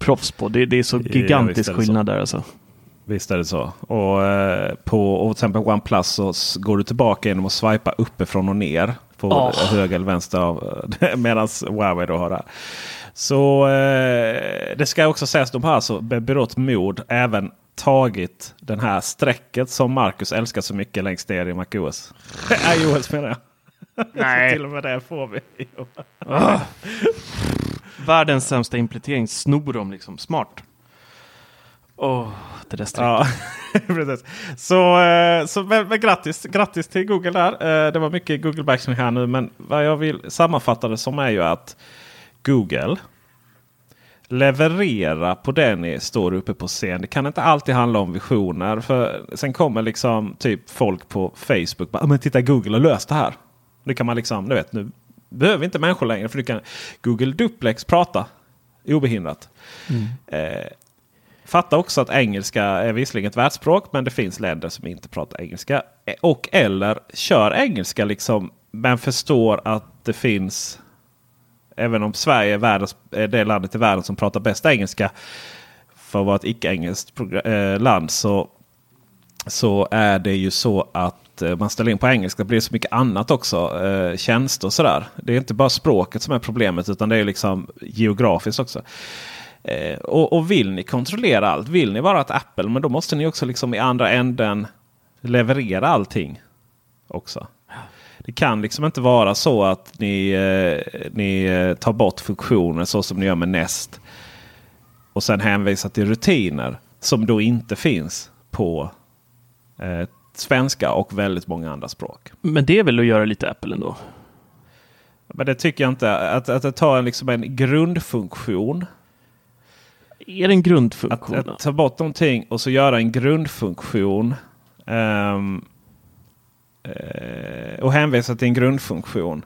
proffs på. Det, det är så gigantisk ja, skillnad där alltså. Visst är det så. Och eh, på och till exempel OnePlus så går du tillbaka genom att swipa uppifrån och ner. På oh. höger eller vänster av medan Huawei då har det. Så eh, det ska också sägas att de har alltså med berått mod även tagit den här strecket som Marcus älskar så mycket längst ner i MacOS. iOS menar jag. Nej. till och med det får vi. oh. Världens sämsta implementering snor de liksom. Smart. Åh, oh, det där strecket. Ja, precis. Så, eh, så men, men, grattis, grattis till Google där. Eh, det var mycket Google bashing här nu. Men vad jag vill sammanfatta det som är ju att Google leverera på det ni står uppe på scen. Det kan inte alltid handla om visioner. För Sen kommer liksom typ folk på Facebook. Bara, men titta Google har löst det här. Det kan man liksom, du vet, nu behöver inte människor längre. För du kan Google Duplex prata obehindrat. Mm. Eh, fatta också att engelska är visserligen ett världsspråk. Men det finns länder som inte pratar engelska. Och eller kör engelska liksom. Men förstår att det finns även om Sverige är, världens, är det landet i världen som pratar bäst engelska. För att vara ett icke-engelskt eh, land så, så är det ju så att Eh, man ställer in på engelska. Det blir så mycket annat också. Eh, tjänster och sådär. Det är inte bara språket som är problemet utan det är liksom geografiskt också. Eh, och, och, vill ni kontrollera allt, vill ni vara ett Apple, men då måste ni också liksom i andra änden leverera allting också. Det kan liksom inte vara så att ni, eh, ni eh, tar bort funktioner så som ni gör med Nest. Och sen hänvisar till rutiner som då inte finns på eh, svenska och väldigt många andra språk. Men det är väl att göra lite Apple ändå? Men det tycker jag inte. Att, att det tar liksom en grundfunktion. Är det en grundfunktion? Att, att ta bort någonting och så göra en grundfunktion. Um, Eh, och hänvisa till en grundfunktion.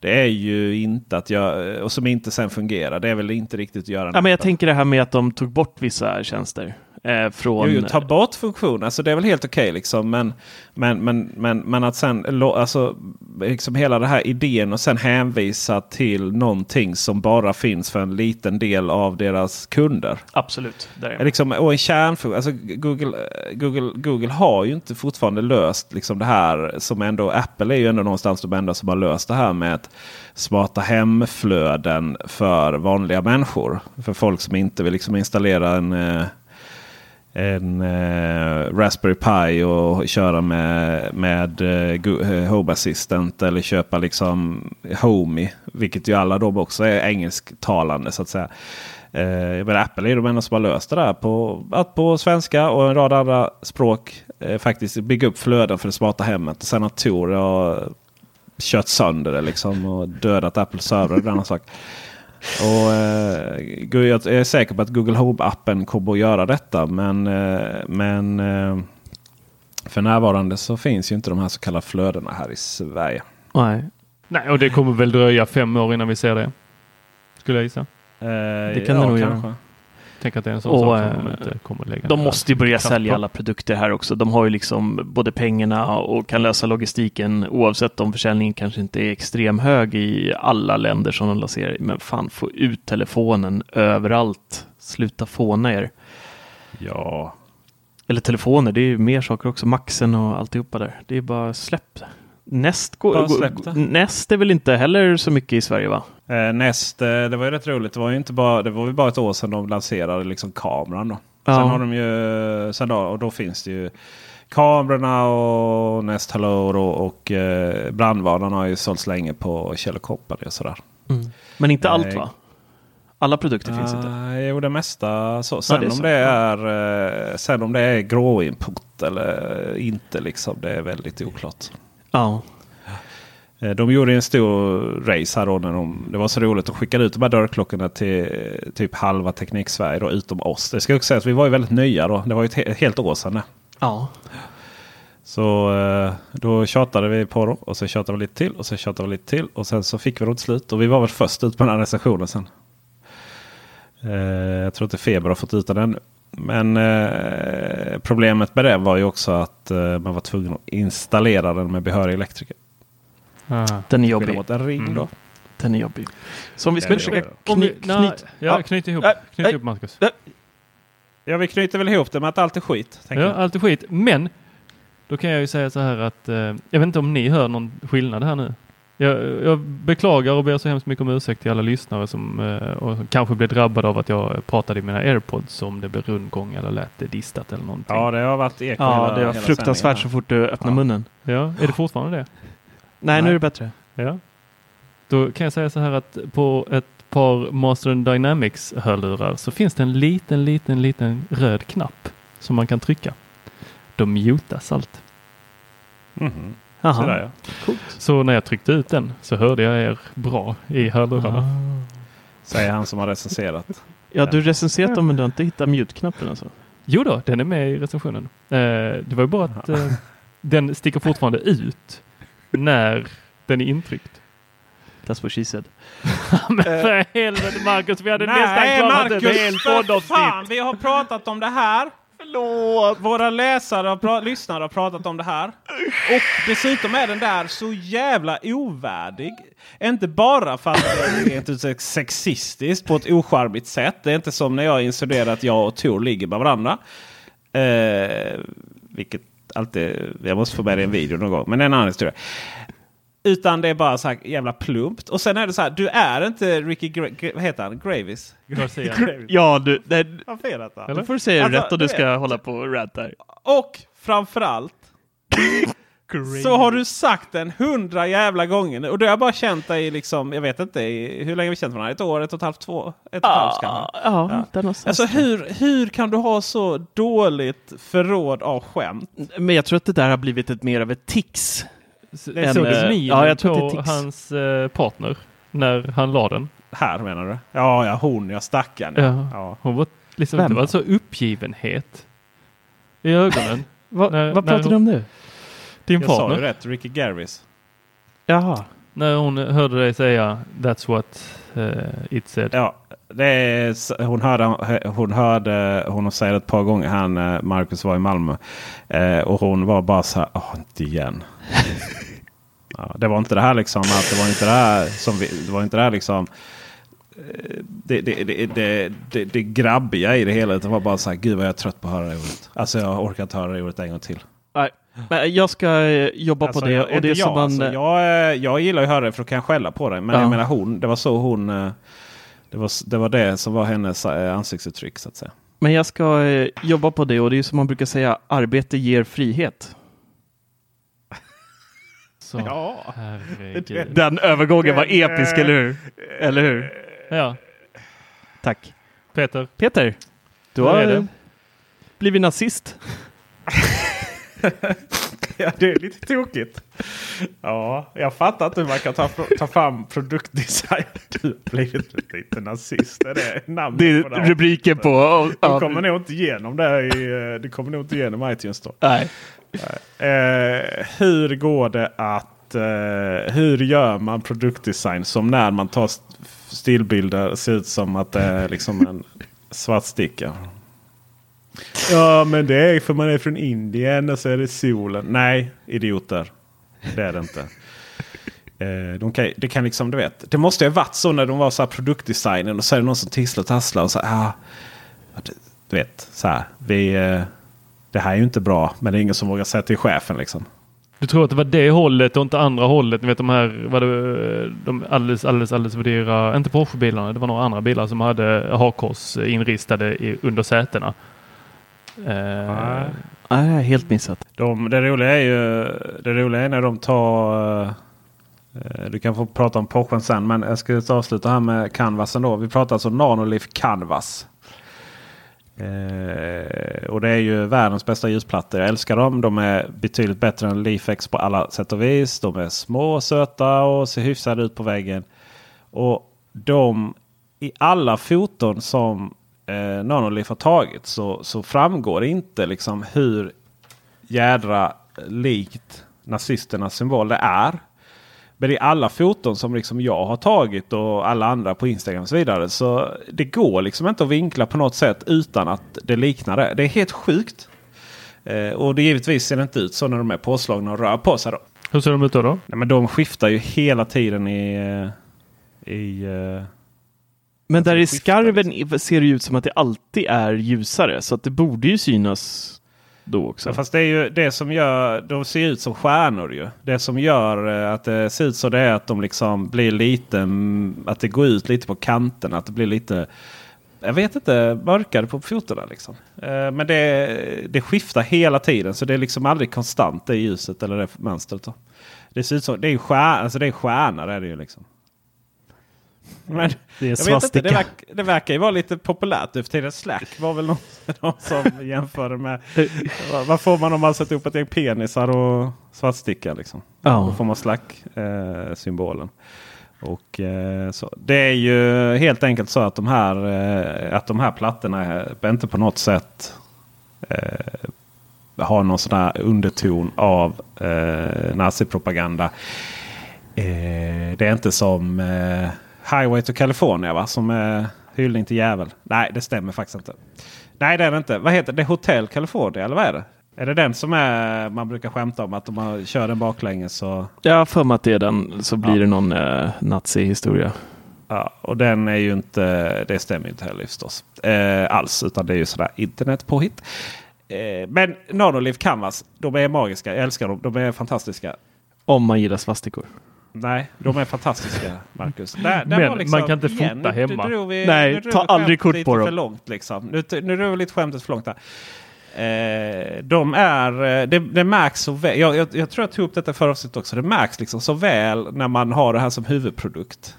Det är ju inte att jag, och som inte sen fungerar. Det är väl inte riktigt att göra. Ja, men jag tänker det här med att de tog bort vissa tjänster. Eh, från... Jo, jo, ta bort funktioner, alltså det är väl helt okej. Okay, liksom. men, men, men, men, men att sen, alltså, liksom hela den här idén och sen hänvisa till någonting som bara finns för en liten del av deras kunder. Absolut. Där är liksom, och en kärnfunktion. Alltså Google, Google, Google har ju inte fortfarande löst liksom det här som ändå Apple är ju ändå någonstans de enda som har löst det här med att smarta hemflöden för vanliga människor. För folk som inte vill liksom installera en eh, en eh, Raspberry Pi och köra med, med eh, eh Home Assistant eller köpa liksom Homey. Vilket ju alla de också är engelsktalande så att säga. Eh, men Apple är de enda som har löst det där på, att på svenska och en rad andra språk eh, faktiskt bygga upp flöden för det smarta hemmet. Och sen har Tor har kört sönder det liksom och dödat Apples servrar. Och, eh, jag är säker på att Google Home-appen kommer att göra detta. Men, eh, men eh, för närvarande så finns ju inte de här så kallade flödena här i Sverige. Nej, Nej och det kommer väl dröja fem år innan vi ser det. Skulle jag gissa. Eh, det kan ja, det nog kanske. göra. Tänker att det är en sån Och, sak som de eh, inte kommer lägga De måste ju börja sälja på. alla produkter här också. De har ju liksom både pengarna och kan lösa logistiken oavsett om försäljningen kanske inte är extrem hög i alla länder som de lanserar. Men fan, få ut telefonen överallt. Sluta fåna er. Ja, Eller telefoner, det är ju mer saker också. Maxen och alltihopa där. Det är bara släpp. Bara släpp det. näst är väl inte heller så mycket i Sverige va? Eh, näst, eh, det var ju rätt roligt. Det var ju inte bara, det var ju bara ett år sedan de lanserade liksom kameran. Då. Ja. Sen har de ju, sen då, och då finns det ju kamerorna och Nest Hello då, och eh, brandvarnaren har ju sålts länge på Kjell och sådär. Men inte allt Nej. va? Alla produkter finns inte. Uh, jo, det mesta så. Sen, det är om så. det är, eh, sen om det är gråinput eller inte, liksom, det är väldigt oklart. Ja. Eh, De gjorde en stor race här då. När de, det var så roligt att skicka ut de här dörrklockorna till typ halva Teknik-Sverige då, utom oss. Det ska också sägas, vi var ju väldigt nya då. Det var ju ett he- helt år sedan. Ja. Så eh, då tjatade vi på dem och så tjatade vi lite till och så tjatade vi lite till. Och sen så fick vi dem till slut. Och vi var väl först ut på den här recensionen sen. Eh, jag tror inte Feber har fått ut den ännu. Men eh, problemet med det var ju också att eh, man var tvungen att installera den med behörig elektriker. Ah. Den är jobbig. mot en ring Mm. då. Den är jobbig. Så om vi är försöka jobbig. Om vi, kny, nej, knyt, ja, knyt ihop, knyt ihop Marcus. Ja, vi knyter väl ihop det med att allt är skit. Ja, jag. allt är skit. Men då kan jag ju säga så här att eh, jag vet inte om ni hör någon skillnad här nu. Jag, jag beklagar och ber så hemskt mycket om ursäkt till alla lyssnare som, eh, och som kanske blev drabbade av att jag pratade i mina airpods om det blev rundgång eller lät det distat eller någonting. Ja, det har varit eko Ja, hela, det var fruktansvärt så fort du öppnar Ja. munnen. Ja, är det fortfarande det? Nej, nu är det bättre. Ja. Då kan jag säga så här att på ett par Master Dynamics hörlurar så finns det en liten, liten, liten röd knapp som man kan trycka. Då mutas allt. Mhm. Sådär, ja. Så när jag tryckte ut den så hörde jag er bra i hörlurarna. Säger han som har recenserat. Ja, du recenserat dem men du har inte hittat mute-knappen alltså? Jo då, den är med i recensionen. Eh, det var ju bara att eh, den sticker fortfarande ut när den är intryckt. That's what she said. Men för helvete Marcus, vi hade nästan klarat ett helt för poddavsnitt. fan, vi har pratat om det här. Förlåt! Våra läsare och lyssnare har pratat om det här. Och dessutom är den där så jävla ovärdig. Inte bara för att det är rent ut sexistiskt på ett ocharmigt sätt. Det är inte som när jag insinuerar att jag och Tor ligger med varandra. Eh, vilket alltid, jag måste få med det i en video någon gång. Men det är en annan historia. Utan det är bara så här jävla plumpt. Och sen är det så här, du är inte Ricky, Gra- Gra- vad heter han? Gravis? Garcia. Ja, du, det, Har fel detta? då får du säga Alltså, rätt och du ska vet. hålla på och rant där. Och framförallt så har du sagt den hundra jävla gånger nu. Och det har jag bara känt dig i liksom, jag vet inte, i, hur länge har vi känt varandra? Ett år, ett och ett halvt, två, ett och ett halvt kanske? Ja, ja. Alltså hur, hur kan du ha så dåligt förråd av skämt? Men jag tror att det där har blivit ett mer av ett tics. Det En, såg du minen ja, jag på tics. hans eh, partner när han la den? Här menar du? Ja, ja hon, ja stackarn. Ja. Ja. Hon var liksom, Vem det var så uppgivenhet i ögonen. Va, När- vad pratar du om nu? Din Jag sa ju partner. rätt, Ricky Garvis. Jaha. När hon hörde dig säga That's what uh, it said. Ja, är, hon, hörde, hon hörde hon säger ett par gånger han eh, Marcus var i Malmö. Eh, och hon var bara så här, åh inte igen. ja, det var inte det här liksom, att det var inte det här som vi, det var inte det här liksom. eh, Det, det, det, det, det, det grabbiga i det hela. Det var bara så här, gud vad jag är trött på att höra det ordet. Alltså jag orkar inte höra det ordet en gång till. Nej. Men jag ska eh, jobba Alltså, på det. jag, Och det är som jag, man... alltså, jag, eh, jag gillar ju att höra det för då kan jag skälla på det. Men Ja. jag menar hon, det var så hon... Det var, det var det som var hennes eh, ansiktsuttryck så att säga. Men jag ska eh, jobba på det och det är som man brukar säga, arbete ger frihet. Så, Ja. herregud. Den övergången var episk, eh, eller hur? Eller hur? Ja, Tack. Peter. Peter, du har blivit nazist. Ja, det är lite tokigt. Ja, jag fattar inte hur man kan ta, ta fram produktdesign. Du har blivit lite nazist. Är det namnet Det är på det rubriken på... Du ja, kommer nog inte igenom det i, eh, du kommer nog inte igenom iTunes då. Nej. Eh, hur går det att... Eh, hur gör man produktdesign som när man tar st- stillbilder ser ut som att det är liksom en Svartsticka. Ja men det är för man är från Indien och så är det solen. Nej idioter. Det är det inte. Eh, de kan, det kan liksom, du vet. Det måste ju ha varit så när de var så här produktdesignen och så är det någon som tisslar och tasslar och så här, ah, Du vet, så här. Vi, eh, det här är ju inte bra men det är ingen som vågar säga till chefen liksom. Du tror att det var det hållet och inte andra hållet? Ni vet de här var det, de alldeles, alldeles, alldeles för dyra, inte Porsche-bilarna, det var några andra bilar som hade hakkors inristade i, under sätena. Eh, Nej, helt missat. De, det, roliga är ju det roliga är när de tar eh, du kan få prata om Porschen sen men jag ska avsluta här med Canvasen då. Vi pratar alltså Nanolith Canvas. Eh, och det är ju världens bästa ljusplattor. Jag älskar dem. De är betydligt bättre än Leafex på alla sätt och vis. De är små, söta och ser hyfsade ut på väggen. Och de i alla foton som eh, Nanolith har tagit så, så framgår det inte liksom hur jädra likt nazisternas symbol det är. Men i alla foton som liksom jag har tagit och alla andra på Instagram och så vidare. Så det går liksom inte att vinkla på något sätt utan att det liknar det. Det är helt sjukt. Eh, och det givetvis ser det inte ut så när de är påslagna och rör på sig. Då. Hur ser de ut då? då? Nej, men de skiftar ju hela tiden i... Eh, i eh, men där i skarven ser det ut som att det alltid är ljusare. Så att det borde ju synas då också. Ja, fast det är ju det som gör, de ser ut som stjärnor ju. Det som gör eh, att det ser ut så det är att de liksom blir lite, mm, att det går ut lite på kanterna. Att det blir lite, jag vet inte, mörkare på fotona liksom. Eh, men det, det skiftar hela tiden så det är liksom aldrig konstant det ljuset eller det mönstret. Då. Det ser ut som, det är ju stjärna, alltså det är stjärnor är det ju liksom. Men, det, är vet inte, det, verk, det verkar ju vara lite populärt nu för tiden. Slack var väl någon, någon som jämförde med. vad får man om man sätter upp ett gäng penisar och svartsticka? Liksom? Oh. Då får man slack-symbolen. Eh, och eh, så. Det är ju helt enkelt så att de här, eh, att de här plattorna är inte på något sätt eh, har någon sån här underton av eh, nazipropaganda. Eh, det är inte som eh, Highway to California va? Som är hyllning till djävul. Nej, det stämmer faktiskt inte. Nej, det är det inte. Vad heter det? Hotel California eller vad är det? Är det den som är, man brukar skämta om att om man kör den baklänges så... Ja, för mig att det är den så blir ja. det någon eh, nazi-historia. Ja, och den är ju inte, det stämmer inte heller förstås. Eh, alls, utan det är ju sådär internetpåhitt. Eh, men Nanoliv Canvas, de är magiska. Jag älskar dem. De är fantastiska. Om man gillar svastikor. Nej, de är fantastiska Marcus. Där, där Men liksom, man kan inte igen, fota hemma. Nu, vi, Nej, ta aldrig kort på dem. För långt, liksom. Nu, nu drog vi lite skämtet för långt där. Eh, de är, eh, det, det märks så väl. Jag, jag, jag, tror jag tog upp detta förra avsnittet också. Det märks liksom så väl när man har det här som huvudprodukt.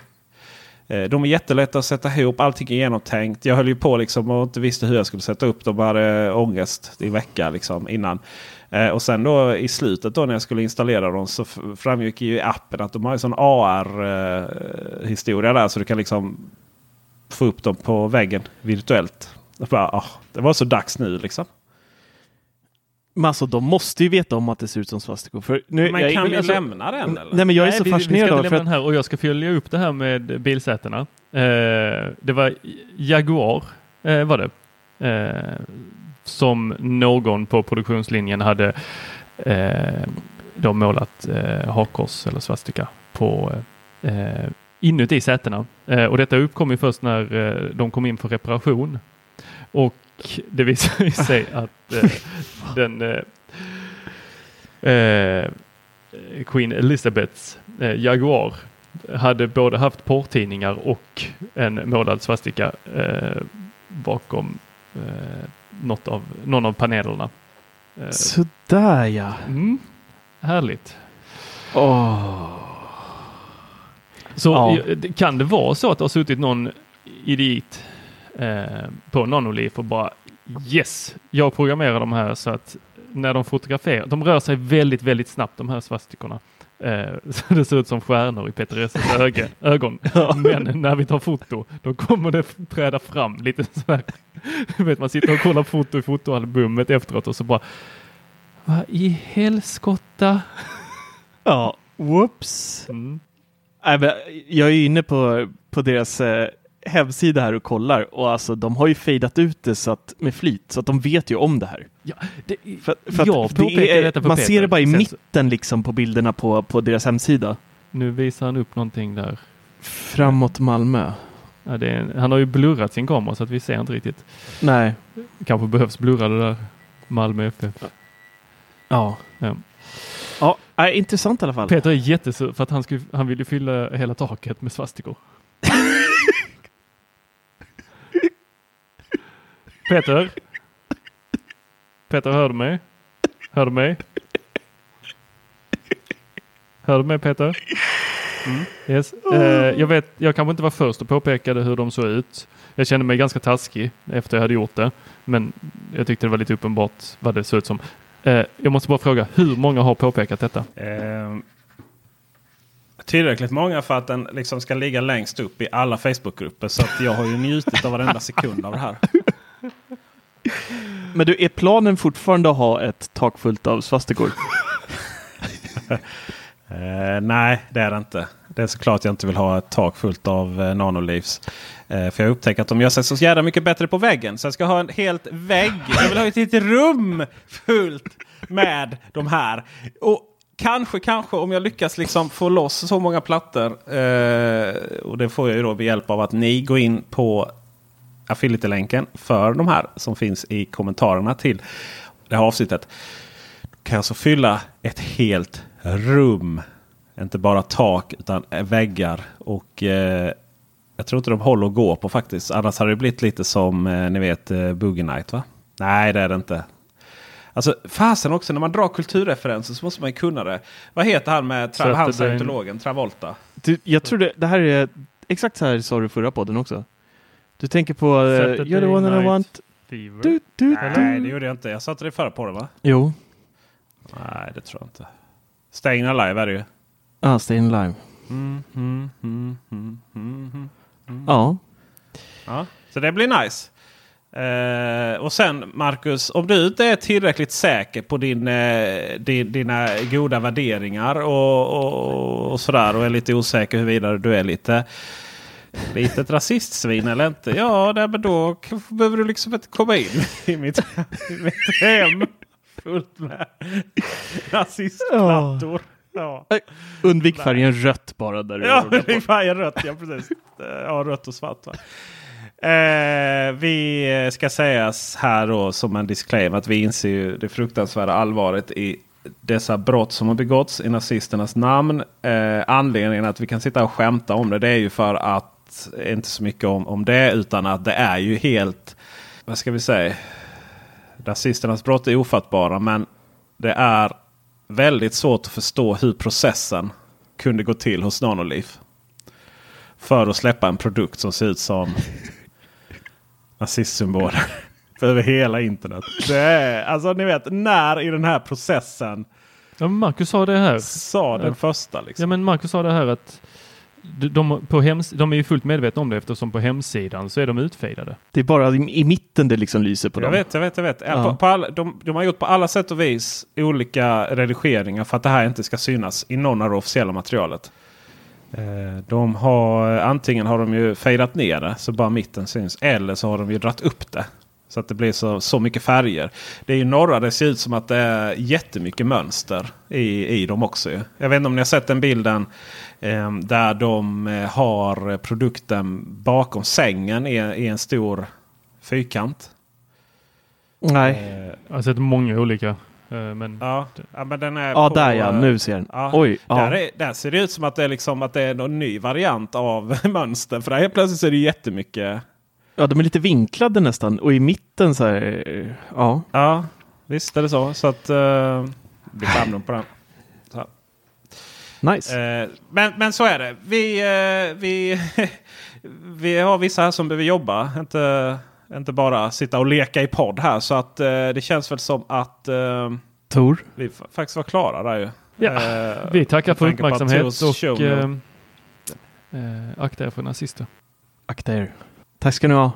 Eh, de är jättelätta att sätta ihop. Allting är genomtänkt. Jag höll ju på liksom och inte visste hur jag skulle sätta upp dem. Jag hade ångest i vecka liksom innan. Eh, och sen då i slutet då när jag skulle installera dem så framgick ju i appen att de har en sån AR-historia eh, där. Så du kan liksom få upp dem på väggen virtuellt. Bara, ah, det var så dags nu liksom. Men alltså de måste ju veta om att det ser ut som svastikor. För nu, men jag, kan vi alltså, lämna den? Eller? Nej men jag är nej, så vi, fascinerad av för att... här och jag ska följa upp det här med bilsätena. Eh, det var Jaguar eh, var det. Eh, som någon på produktionslinjen hade eh, då målat eh, hakkors eller svastika på eh, inuti sätena. Eh, och detta uppkom ju först när eh, de kom in för reparation. Och det visade sig att eh, den eh, eh, Queen Elizabeths Jaguar hade både haft porrtidningar och en målad svastika bakom något av, någon av panelerna. Eh, Sådär ja. Mm, härligt. Oh. Så ja. kan det vara så att det har suttit någon idiot eh, på Nanolif och bara yes, jag programmerar de här så att när de fotograferar, de rör sig väldigt, väldigt snabbt de här svastikorna. Eh, så det ser ut som stjärnor i Peter Esses öga, ögon. Men när vi tar foto, då kommer det träda fram lite så här. vet, man sitter och kollar foto i fotoalbumet efteråt och så bara Vad i helskotta? Ja, whoops. Mm. jag är inne på, på deras eh, hemsida här och kollar och alltså de har ju fejdat ut det så att, med flit så att de vet ju om det här. Ja, det, För, för jag det är, man Peter. ser det bara i mitten liksom på bilderna på, på deras hemsida. Nu visar han upp någonting där. Framåt Malmö. Ja, är, han har ju blurrat sin kamera så att vi ser inte riktigt. Nej. Kanske behövs blurra det där Malmö FF. Ja. Ja. Ja, äh, intressant i alla fall. Peter är jättesur för att han, skulle, han vill ju fylla hela taket med svastikor. Peter? Peter, hör du mig? Hör du mig? Hör du mig Peter? Mm. Yes. Eh, jag vet, jag kanske inte var först och påpekade hur de såg ut. Jag kände mig ganska taskig efter jag hade gjort det. Men jag tyckte det var lite uppenbart vad det såg ut som. Eh, jag måste bara fråga, hur många har påpekat detta? Eh, tillräckligt många för att den liksom ska ligga längst upp i alla Facebookgrupper. Så att jag har ju njutit av varenda sekund av det här. Men du, är planen fortfarande att ha ett tak fullt av svastikor? Eh, nej, det är det inte. Det är såklart jag inte vill ha ett tak fullt av eh, nanolivs. Eh, för jag upptäcker att de gör sig så jävla mycket bättre på väggen. Så jag ska ha en helt vägg. Jag vill ha ett helt rum fullt med de här. Och kanske, kanske om jag lyckas liksom få loss så många plattor. Eh, och det får jag ju då med hjälp av att ni går in på affiliate-länken för de här som finns i kommentarerna till det här avsnittet. Kan jag så fylla ett helt rum. Inte bara tak utan väggar. Och eh, jag tror inte de håller att gå på faktiskt. Annars hade det blivit lite som eh, ni vet eh, Boogie Night va? Nej det är det inte. Alltså fasen också när man drar kulturreferenser så måste man ju kunna det. Vad heter han med tra- han scientologen Travolta? Du, jag tror det, det här är exakt så här sa du förra podden också. Du tänker på uh, You're the one that I want. Fever. Du, du, Nej du. det gjorde jag inte. Jag satte det förra på det va? Jo. Nej det tror jag inte. Staying Alive är det ju. Ja, Stayin' Alive. Mm, mm, mm, mm, mm, mm. Ja. Ja, så det blir nice. Eh, och sen Marcus, om du inte är tillräckligt säker på din, eh, din, dina goda värderingar och, och, och sådär och är lite osäker huruvida du är lite lite ett rasistsvin eller inte. Ja, nej, men då behöver du liksom inte komma in i mitt, i mitt hem fullt med rasistplattor. Ja. Undvik färgen rött bara där Ja, på. färgen rött. Ja, precis. Ja, rött och svart. Va? Eh, vi ska sägas här då som en disclaimer att vi inser ju det fruktansvärda allvaret i dessa brott som har begåtts i nazisternas namn. Eh, anledningen att vi kan sitta och skämta om det, det är ju för att, inte så mycket om, om det, utan att det är ju helt, vad ska vi säga, rasisternas brott är ofattbara men det är väldigt svårt att förstå hur processen kunde gå till hos Nanoliv. För att släppa en produkt som ser ut som nazistsymboler. Över hela internet. Det är, alltså ni vet när i den här processen Ja, Marcus sa det här. sa den Ja. första. Liksom. Ja, men Marcus sa det här att de, på hems, de är ju fullt medvetna om det eftersom på hemsidan så är de utfejdade. Det är bara i, i mitten det liksom lyser på Jag dem. vet, jag vet, jag vet. Ja. På, på alla, de, de har gjort på alla sätt och vis olika redigeringar för att det här inte ska synas i någon av det officiella materialet. Eh, De har, antingen har de ju fejdat ner det så bara mitten syns. Eller så har de ju dratt upp det. Så att det blir så, så mycket färger. Det är ju några det ser ut som att det är jättemycket mönster i, i dem också. Jag vet inte om ni har sett den bilden eh, där de eh, har produkten bakom sängen i, i en stor fyrkant. Nej. Eh, Jag har sett många olika. eh, Men Ja, ja men den är Ja, på, där ja. eh, Nu ser den. Ja, Oj. Ja. Där, är, där ser det ut som att det är, liksom, att det är någon ny variant av mönster. För där helt plötsligt så är det jättemycket. Ja, de är lite vinklade nästan. Och i mitten så här. eh, Ja. Ja, visst är det så. Så att uh, blir skärmdump på den. Så. Nice. Eh, men, men så är det. Vi, eh, vi, vi har vissa här som behöver jobba. Inte, inte bara sitta och leka i podd här. Så att eh, det känns väl som att Tor. vi fa- faktiskt var klara där ju. Ja, vi tackar för uppmärksamhet och eh, akta er för nazister. Akta er. Tack ska ni ha.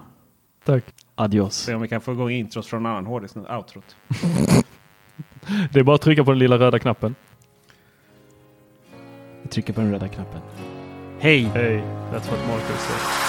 Tack. Adios. Se om vi kan få igång intros från en annan hårddisk nu. Outrot. Det är bara att trycka på den lilla röda knappen. Vi trycker på den röda knappen. Hej! Hej, that's what Marcus said.